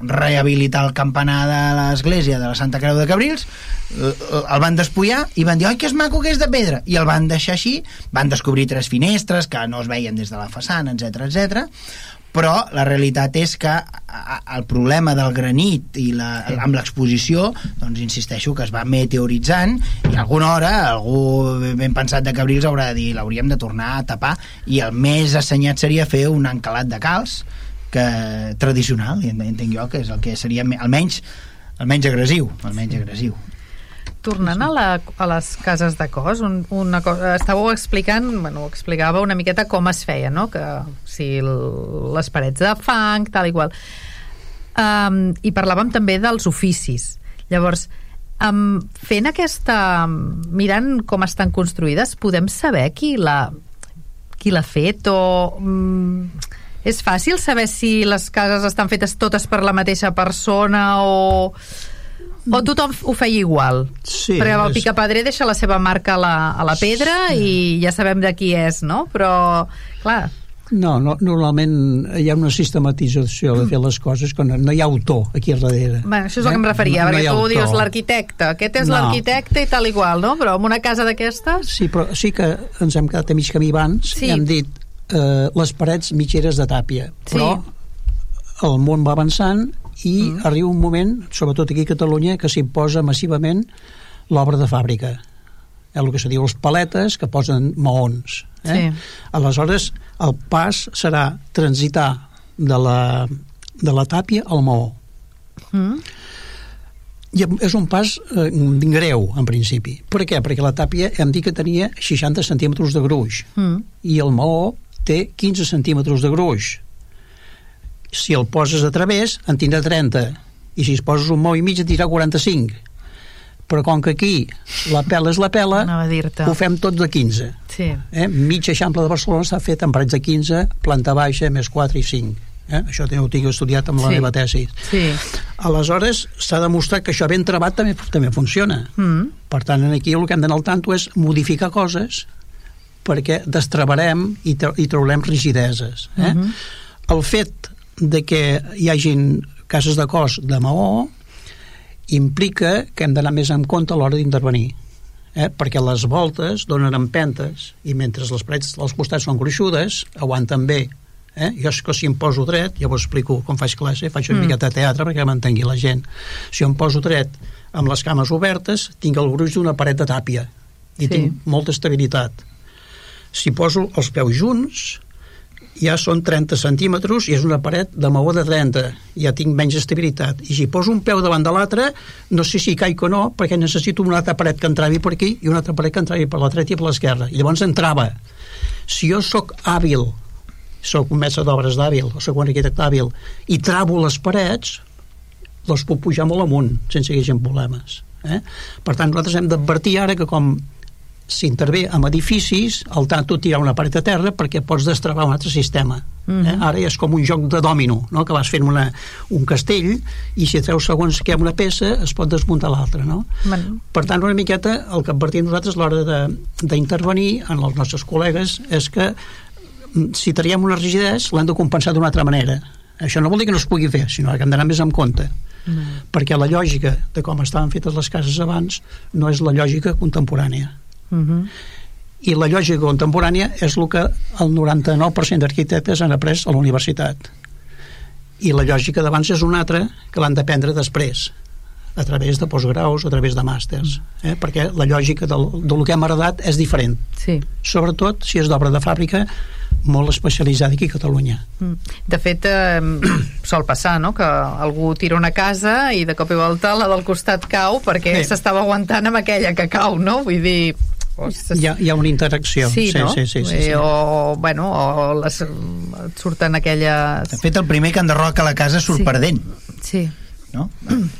rehabilitar el campanar de l'església de la Santa Creu de Cabrils el van despullar i van dir, oi, que és maco que és de pedra i el van deixar així, van descobrir tres finestres que no es veien des de la façana etc etc. però la realitat és que el problema del granit i la, amb l'exposició doncs insisteixo que es va meteoritzant i alguna hora algú ben pensat de Cabrils haurà de dir l'hauríem de tornar a tapar i el més assenyat seria fer un encalat de calç que tradicional, entenc jo que és el que seria almenys almenys agressiu, almenys agressiu. Tornant a, la, a les cases de cos, un, una cosa, estàveu explicant, bueno, explicava una miqueta com es feia, no? Que si les parets de fang, tal i qual. Um, I parlàvem també dels oficis. Llavors, um, fent aquesta... mirant com estan construïdes, podem saber qui l'ha qui l'ha fet o... Um, és fàcil saber si les cases estan fetes totes per la mateixa persona o o tothom ho feia igual? Sí. Perquè el picapedrer deixa la seva marca a la, a la pedra sí. i ja sabem de qui és, no? Però, clar... No, no, normalment hi ha una sistematització de fer les coses quan no hi ha autor aquí darrere. Bé, això és el eh? que em eh? referia, no, perquè no tu autor. dius l'arquitecte, aquest és no. l'arquitecte i tal igual, no? Però en una casa d'aquestes... Sí, però sí que ens hem quedat a mig camí abans sí. i hem dit eh, les parets mitgeres de tàpia, però sí. el món va avançant i mm. arriba un moment, sobretot aquí a Catalunya, que s'imposa massivament l'obra de fàbrica. El que se diu els paletes, que posen maons. Eh? Sí. Aleshores, el pas serà transitar de la, de la tàpia al maó. Mm. I és un pas eh, greu, en principi. Per què? Perquè la tàpia hem dit que tenia 60 centímetres de gruix mm. i el maó té 15 centímetres de gruix si el poses a través en tindrà 30 i si es poses un mou i mig en tindrà 45 però com que aquí la pela és la pela ho fem tot de 15 sí. eh? mig eixample de Barcelona s'ha fet en parets de 15 planta baixa més 4 i 5 eh? això ho tinc estudiat amb la sí. meva tesi sí. aleshores s'ha demostrat que això ben trebat també, també funciona mm. per tant aquí el que hem d'anar al tanto és modificar coses perquè destravarem i, tra i traurem rigideses eh? Mm -hmm. el fet de que hi hagin cases de cos de maó implica que hem d'anar més en compte a l'hora d'intervenir eh? perquè les voltes donen empentes i mentre les parets dels costats són gruixudes aguanten bé eh? jo és que si em poso dret, ja ho explico com faig classe, faig una mm. miqueta de teatre perquè m'entengui la gent si em poso dret amb les cames obertes tinc el gruix d'una paret de tàpia i sí. tinc molta estabilitat si poso els peus junts ja són 30 centímetres i és una paret de maó de 30 ja tinc menys estabilitat. I si poso un peu davant de l'altre no sé si caic o no perquè necessito una altra paret que entravi per aquí i una altra paret que entravi per la dreta i per l'esquerra. I llavors entrava. Si jo sóc hàbil sóc un mestre d'obres d'hàbil o sóc un arquitecte hàbil i travo les parets les puc pujar molt amunt sense que hi hagi problemes eh? per tant nosaltres hem d'advertir ara que com s'intervé amb edificis, al tant tu tirar una paret a terra perquè pots destravar un altre sistema. Uh -huh. eh? Ara és com un joc de dòmino, no? que vas fent una, un castell i si treus segons que una peça es pot desmuntar l'altra. No? Bueno. Per tant, una miqueta el que advertim nosaltres a l'hora d'intervenir en els nostres col·legues és que mm, si traiem una rigidesa l'hem de compensar d'una altra manera. Això no vol dir que no es pugui fer, sinó que hem d'anar més en compte. Mm. perquè la lògica de com estaven fetes les cases abans no és la lògica contemporània Uh -huh. I la lògica contemporània és el que el 99% d'arquitectes han après a la universitat. I la lògica d'abans és una altra que l'han d'aprendre després a través de postgraus, a través de màsters, eh? perquè la lògica del, del que hem heredat és diferent. Sí. Sobretot si és d'obra de fàbrica molt especialitzada aquí a Catalunya. Mm. De fet, eh, sol passar, no?, que algú tira una casa i de cop i volta la del costat cau perquè s'estava aguantant amb aquella que cau, no? Vull dir, hi ha, hi ha una interacció. Sí, sí, no? sí, sí, sí, sí, sí. O, bueno, o les, surten aquelles... De fet, el primer que enderroca la casa surt sí. perdent. Sí. No?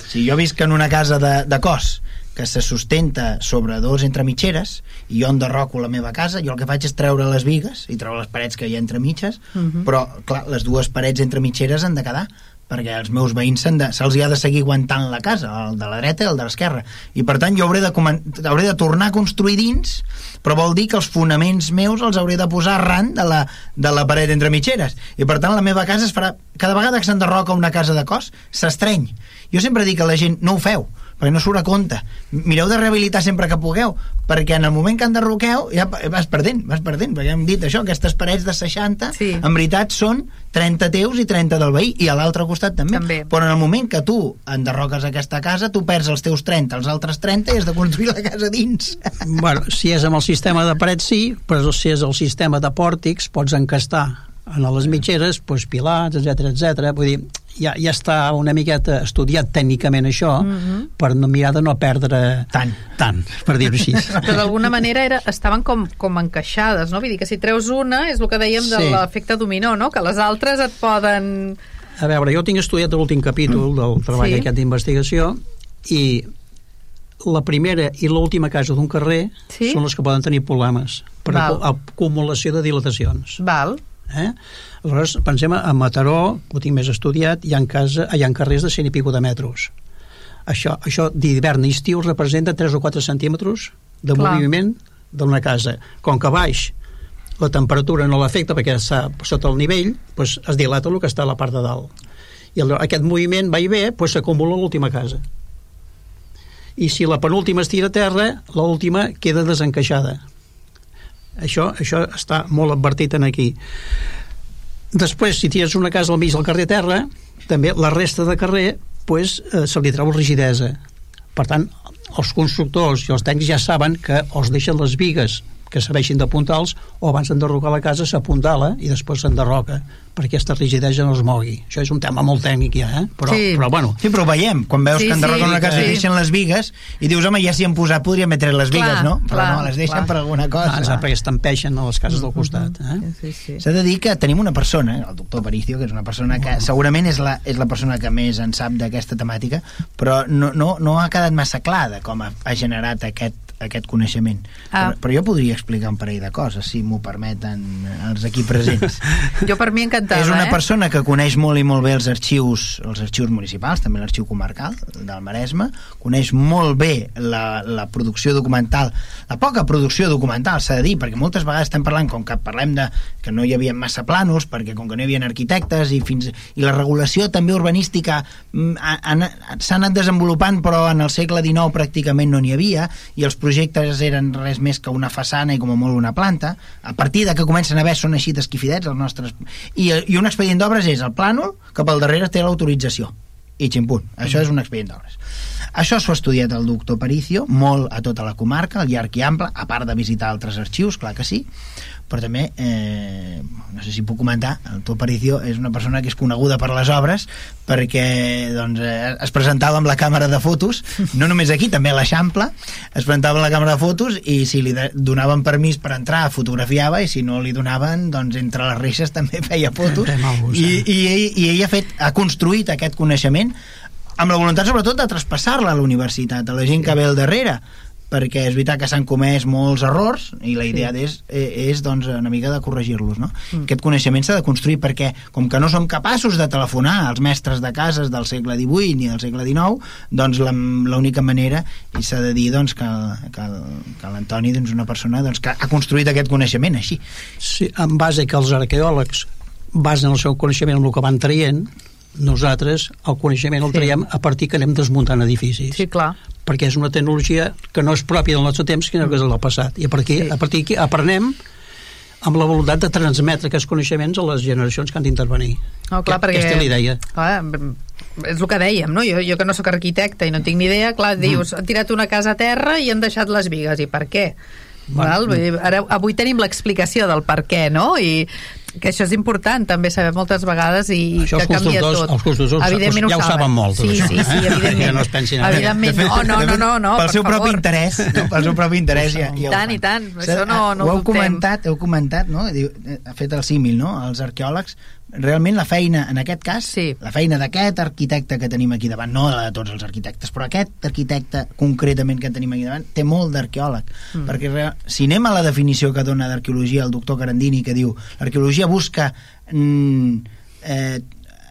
Si jo visc en una casa de, de cos que se sustenta sobre dos entre mitgeres i jo enderroco la meva casa, jo el que faig és treure les vigues i treure les parets que hi ha entre mitges, uh -huh. però clar, les dues parets entre mitgeres han de quedar perquè els meus veïns se'ls ha de seguir aguantant la casa, el de la dreta i el de l'esquerra. I per tant jo hauré de, hauré de tornar a construir dins, però vol dir que els fonaments meus els hauré de posar arran de la, de la paret entre mitgeres. I per tant la meva casa es farà... Cada vegada que s'enderroca una casa de cos, s'estreny. Jo sempre dic a la gent, no ho feu, perquè no surt a compte. Mireu de rehabilitar sempre que pugueu, perquè en el moment que enderroqueu ja vas perdent, vas perdent, perquè hem dit això, aquestes parets de 60, sí. en veritat són 30 teus i 30 del veí, i a l'altre costat també. també. Però en el moment que tu enderroques aquesta casa, tu perds els teus 30, els altres 30 i has de construir la casa dins. Bueno, si és amb el sistema de parets sí, però si és el sistema de pòrtics pots encastar en les mitgeres, doncs, pilats, etc etc. Vull dir, ja, ja està una miqueta estudiat tècnicament això uh mhm. -huh. per no mirar de no perdre tant, tant per dir-ho així. Però d'alguna manera era, estaven com, com encaixades, no? Vull dir que si treus una és el que dèiem sí. de l'efecte dominó, no? Que les altres et poden... A veure, jo tinc estudiat l'últim capítol del treball sí. aquest d'investigació i la primera i l'última casa d'un carrer sí? són les que poden tenir problemes per Val. acumulació de dilatacions. Val. Eh? Aleshores, pensem a Mataró, ho tinc més estudiat, hi ha, casa, hi ha carrers de 100 i pico de metres. Això, això d'hivern i estiu representa 3 o 4 centímetres de Clar. moviment d'una casa. Com que baix la temperatura no l'afecta perquè està sota el nivell, doncs es dilata el que està a la part de dalt. I el, aquest moviment va i ve, doncs s'acumula l'última casa. I si la penúltima es tira a terra, l'última queda desencaixada. Això, això està molt advertit en aquí. Després, si tires una casa al mig del carrer terra, també la resta de carrer pues, eh, se li treu rigidesa. Per tant, els constructors i els tècnics ja saben que els deixen les vigues que serveixin de puntals o abans d'enderrocar la casa s'apuntala i després s'enderroca perquè aquesta rigidesa no es mogui. Això és un tema molt tècnic ja, eh? Però, sí. però bueno... Sí, però veiem. Quan veus sí, que enderroquen sí, una casa sí. i deixen les vigues i dius, home, ja s'hi han posat, podríem metre les vigues, clar, no? Però clar, no, les deixen clar. per alguna cosa. Ah, perquè estampeixen a les cases del costat. Eh? Sí, sí. S'ha de dir que tenim una persona, el doctor Paricio, que és una persona que segurament és la, és la persona que més en sap d'aquesta temàtica, però no, no, no ha quedat massa clar de com ha, ha generat aquest aquest coneixement. Ah. Però, però jo podria explicar un parell de coses, si m'ho permeten els aquí presents. jo per mi encantada, És una eh? persona que coneix molt i molt bé els arxius, els arxius municipals, també l'arxiu comarcal del Maresme, coneix molt bé la, la producció documental, la poca producció documental, s'ha de dir, perquè moltes vegades estem parlant, com que parlem de que no hi havia massa plànols, perquè com que no hi havia arquitectes i fins i la regulació també urbanística mm, s'ha anat desenvolupant, però en el segle XIX pràcticament no n'hi havia, i els projectes eren res més que una façana i com a molt una planta, a partir de que comencen a haver són així d'esquifidets els nostres... I, i un expedient d'obres és el plànol que pel darrere té l'autorització. I ximpunt, això és un expedient d'obres. Això s'ho ha estudiat el doctor Paricio, molt a tota la comarca, al llarg i ample, a part de visitar altres arxius, clar que sí, però també, eh, no sé si puc comentar, el doctor Paricio és una persona que és coneguda per les obres perquè doncs, eh, es presentava amb la càmera de fotos, no només aquí, també a l'Eixample, es presentava amb la càmera de fotos i si li donaven permís per entrar, fotografiava i si no li donaven, doncs entre les reixes també feia fotos. I, i, ell, i ell ha, fet, ha construït aquest coneixement amb la voluntat sobretot de traspassar-la a la universitat, a la gent que ve al darrere perquè és veritat que s'han comès molts errors i la idea sí. és, eh, és doncs, una mica de corregir-los no? mm. aquest coneixement s'ha de construir perquè com que no som capaços de telefonar als mestres de cases del segle XVIII ni del segle XIX doncs l'única manera i s'ha de dir doncs, que, que, que l'Antoni és doncs, una persona doncs, que ha construït aquest coneixement així sí, en base que els arqueòlegs basen el seu coneixement en el que van traient nosaltres el coneixement el traiem a partir que anem desmuntant edificis. Sí, clar. Perquè és una tecnologia que no és pròpia del nostre temps, sinó que és del passat. I a partir, sí. a partir d'aquí aprenem amb la voluntat de transmetre aquests coneixements a les generacions que han d'intervenir. Oh, clar, perquè... Aquesta és l'idea. és el que dèiem, no? Jo, jo que no sóc arquitecte i no tinc ni idea, clar, dius, mm. han tirat una casa a terra i han deixat les vigues, i per què? Val? Ara, avui tenim l'explicació del per què, no? I que això és important també saber moltes vegades i això que canvia tot. Els constructors evidentment ja ho saben molt, sí, això. Sí, sí, evidentment. Ja no es pensin evidentment, fet, no, no, no, no, no pel seu favor. propi interès, no, pel seu propi interès ja, ja I tant, i tant, això no, no ho heu comentat, heu comentat, no? Ha fet el símil, no? Els arqueòlegs realment la feina, en aquest cas, sí. la feina d'aquest arquitecte que tenim aquí davant, no la de tots els arquitectes, però aquest arquitecte concretament que tenim aquí davant, té molt d'arqueòleg, mm. perquè si anem a la definició que dona d'arqueologia el doctor Carandini, que diu l'arqueologia busca mm, eh,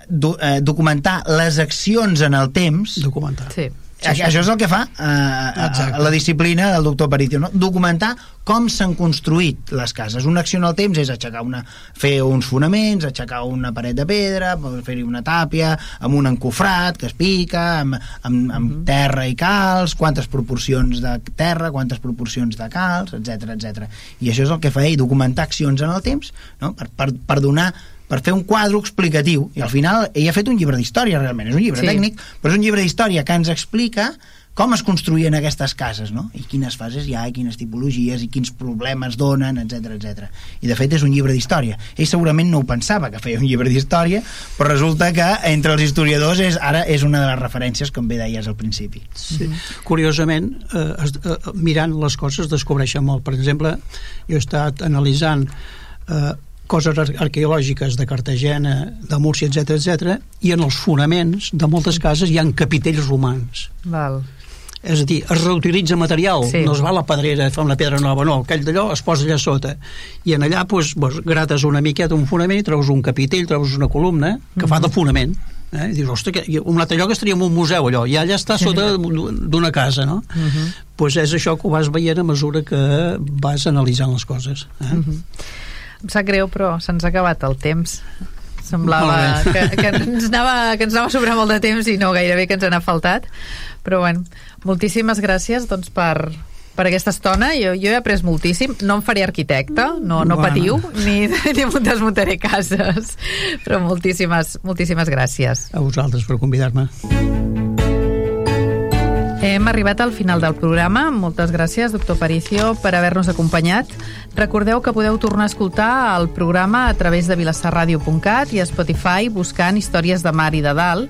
do, eh, documentar les accions en el temps documentar sí Sí, això és el que fa eh, la disciplina del doctor Aparicio, no? documentar com s'han construït les cases. Una acció en el temps és aixecar una, fer uns fonaments, aixecar una paret de pedra, fer-hi una tàpia, amb un encofrat que es pica, amb, amb, amb mm -hmm. terra i calç, quantes proporcions de terra, quantes proporcions de calç, etc etc. I això és el que fa ell, documentar accions en el temps no? per, per, per donar per fer un quadre explicatiu i al final ell ha fet un llibre d'història realment, és un llibre sí. tècnic però és un llibre d'història que ens explica com es construïen aquestes cases, no? I quines fases hi ha, i quines tipologies, i quins problemes donen, etc etc. I de fet és un llibre d'història. Ell segurament no ho pensava que feia un llibre d'història, però resulta que entre els historiadors és, ara és una de les referències, com bé deies al principi. Sí. Mm -hmm. Curiosament, eh, eh, mirant les coses descobreixen molt. Per exemple, jo he estat analitzant eh, coses arqueològiques de Cartagena, de Múrcia, etc etc, i en els fonaments de moltes cases hi han capitells romans. Val. És a dir, es reutilitza material, sí. no es va a la pedrera fa una pedra nova, no, aquell d'allò es posa allà sota. I en allà doncs, doncs, grates una miqueta un fonament i treus un capitell, treus una columna que mm -hmm. fa de mhm. fonament. Eh? I dius, ostres, que, un altre lloc estaria en un museu allò, i allà està sota d'una casa, no? Uh -huh. pues és això que ho vas veient a mesura que vas analitzant les coses. Eh? Uh -huh. Em sap greu, però se'ns ha acabat el temps. Semblava que, que, ens anava, que ens anava a sobrar molt de temps i no gairebé que ens n'ha faltat. Però bueno, moltíssimes gràcies doncs, per, per aquesta estona. Jo, jo he après moltíssim. No em faré arquitecte, no, no bueno. patiu, ni, ni desmuntaré cases. Però moltíssimes, moltíssimes gràcies. A vosaltres per convidar-me. Hem arribat al final del programa. Moltes gràcies, doctor Paricio, per haver-nos acompanyat. Recordeu que podeu tornar a escoltar el programa a través de vilassarradio.cat i a Spotify buscant històries de mar i de dalt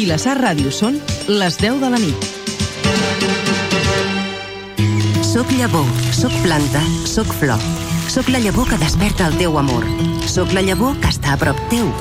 Vilassar Ràdio són les 10 de la nit. Soc llavor, soc planta, soc flor. Soc la llavor que desperta el teu amor. Soc la llavor que està a prop teu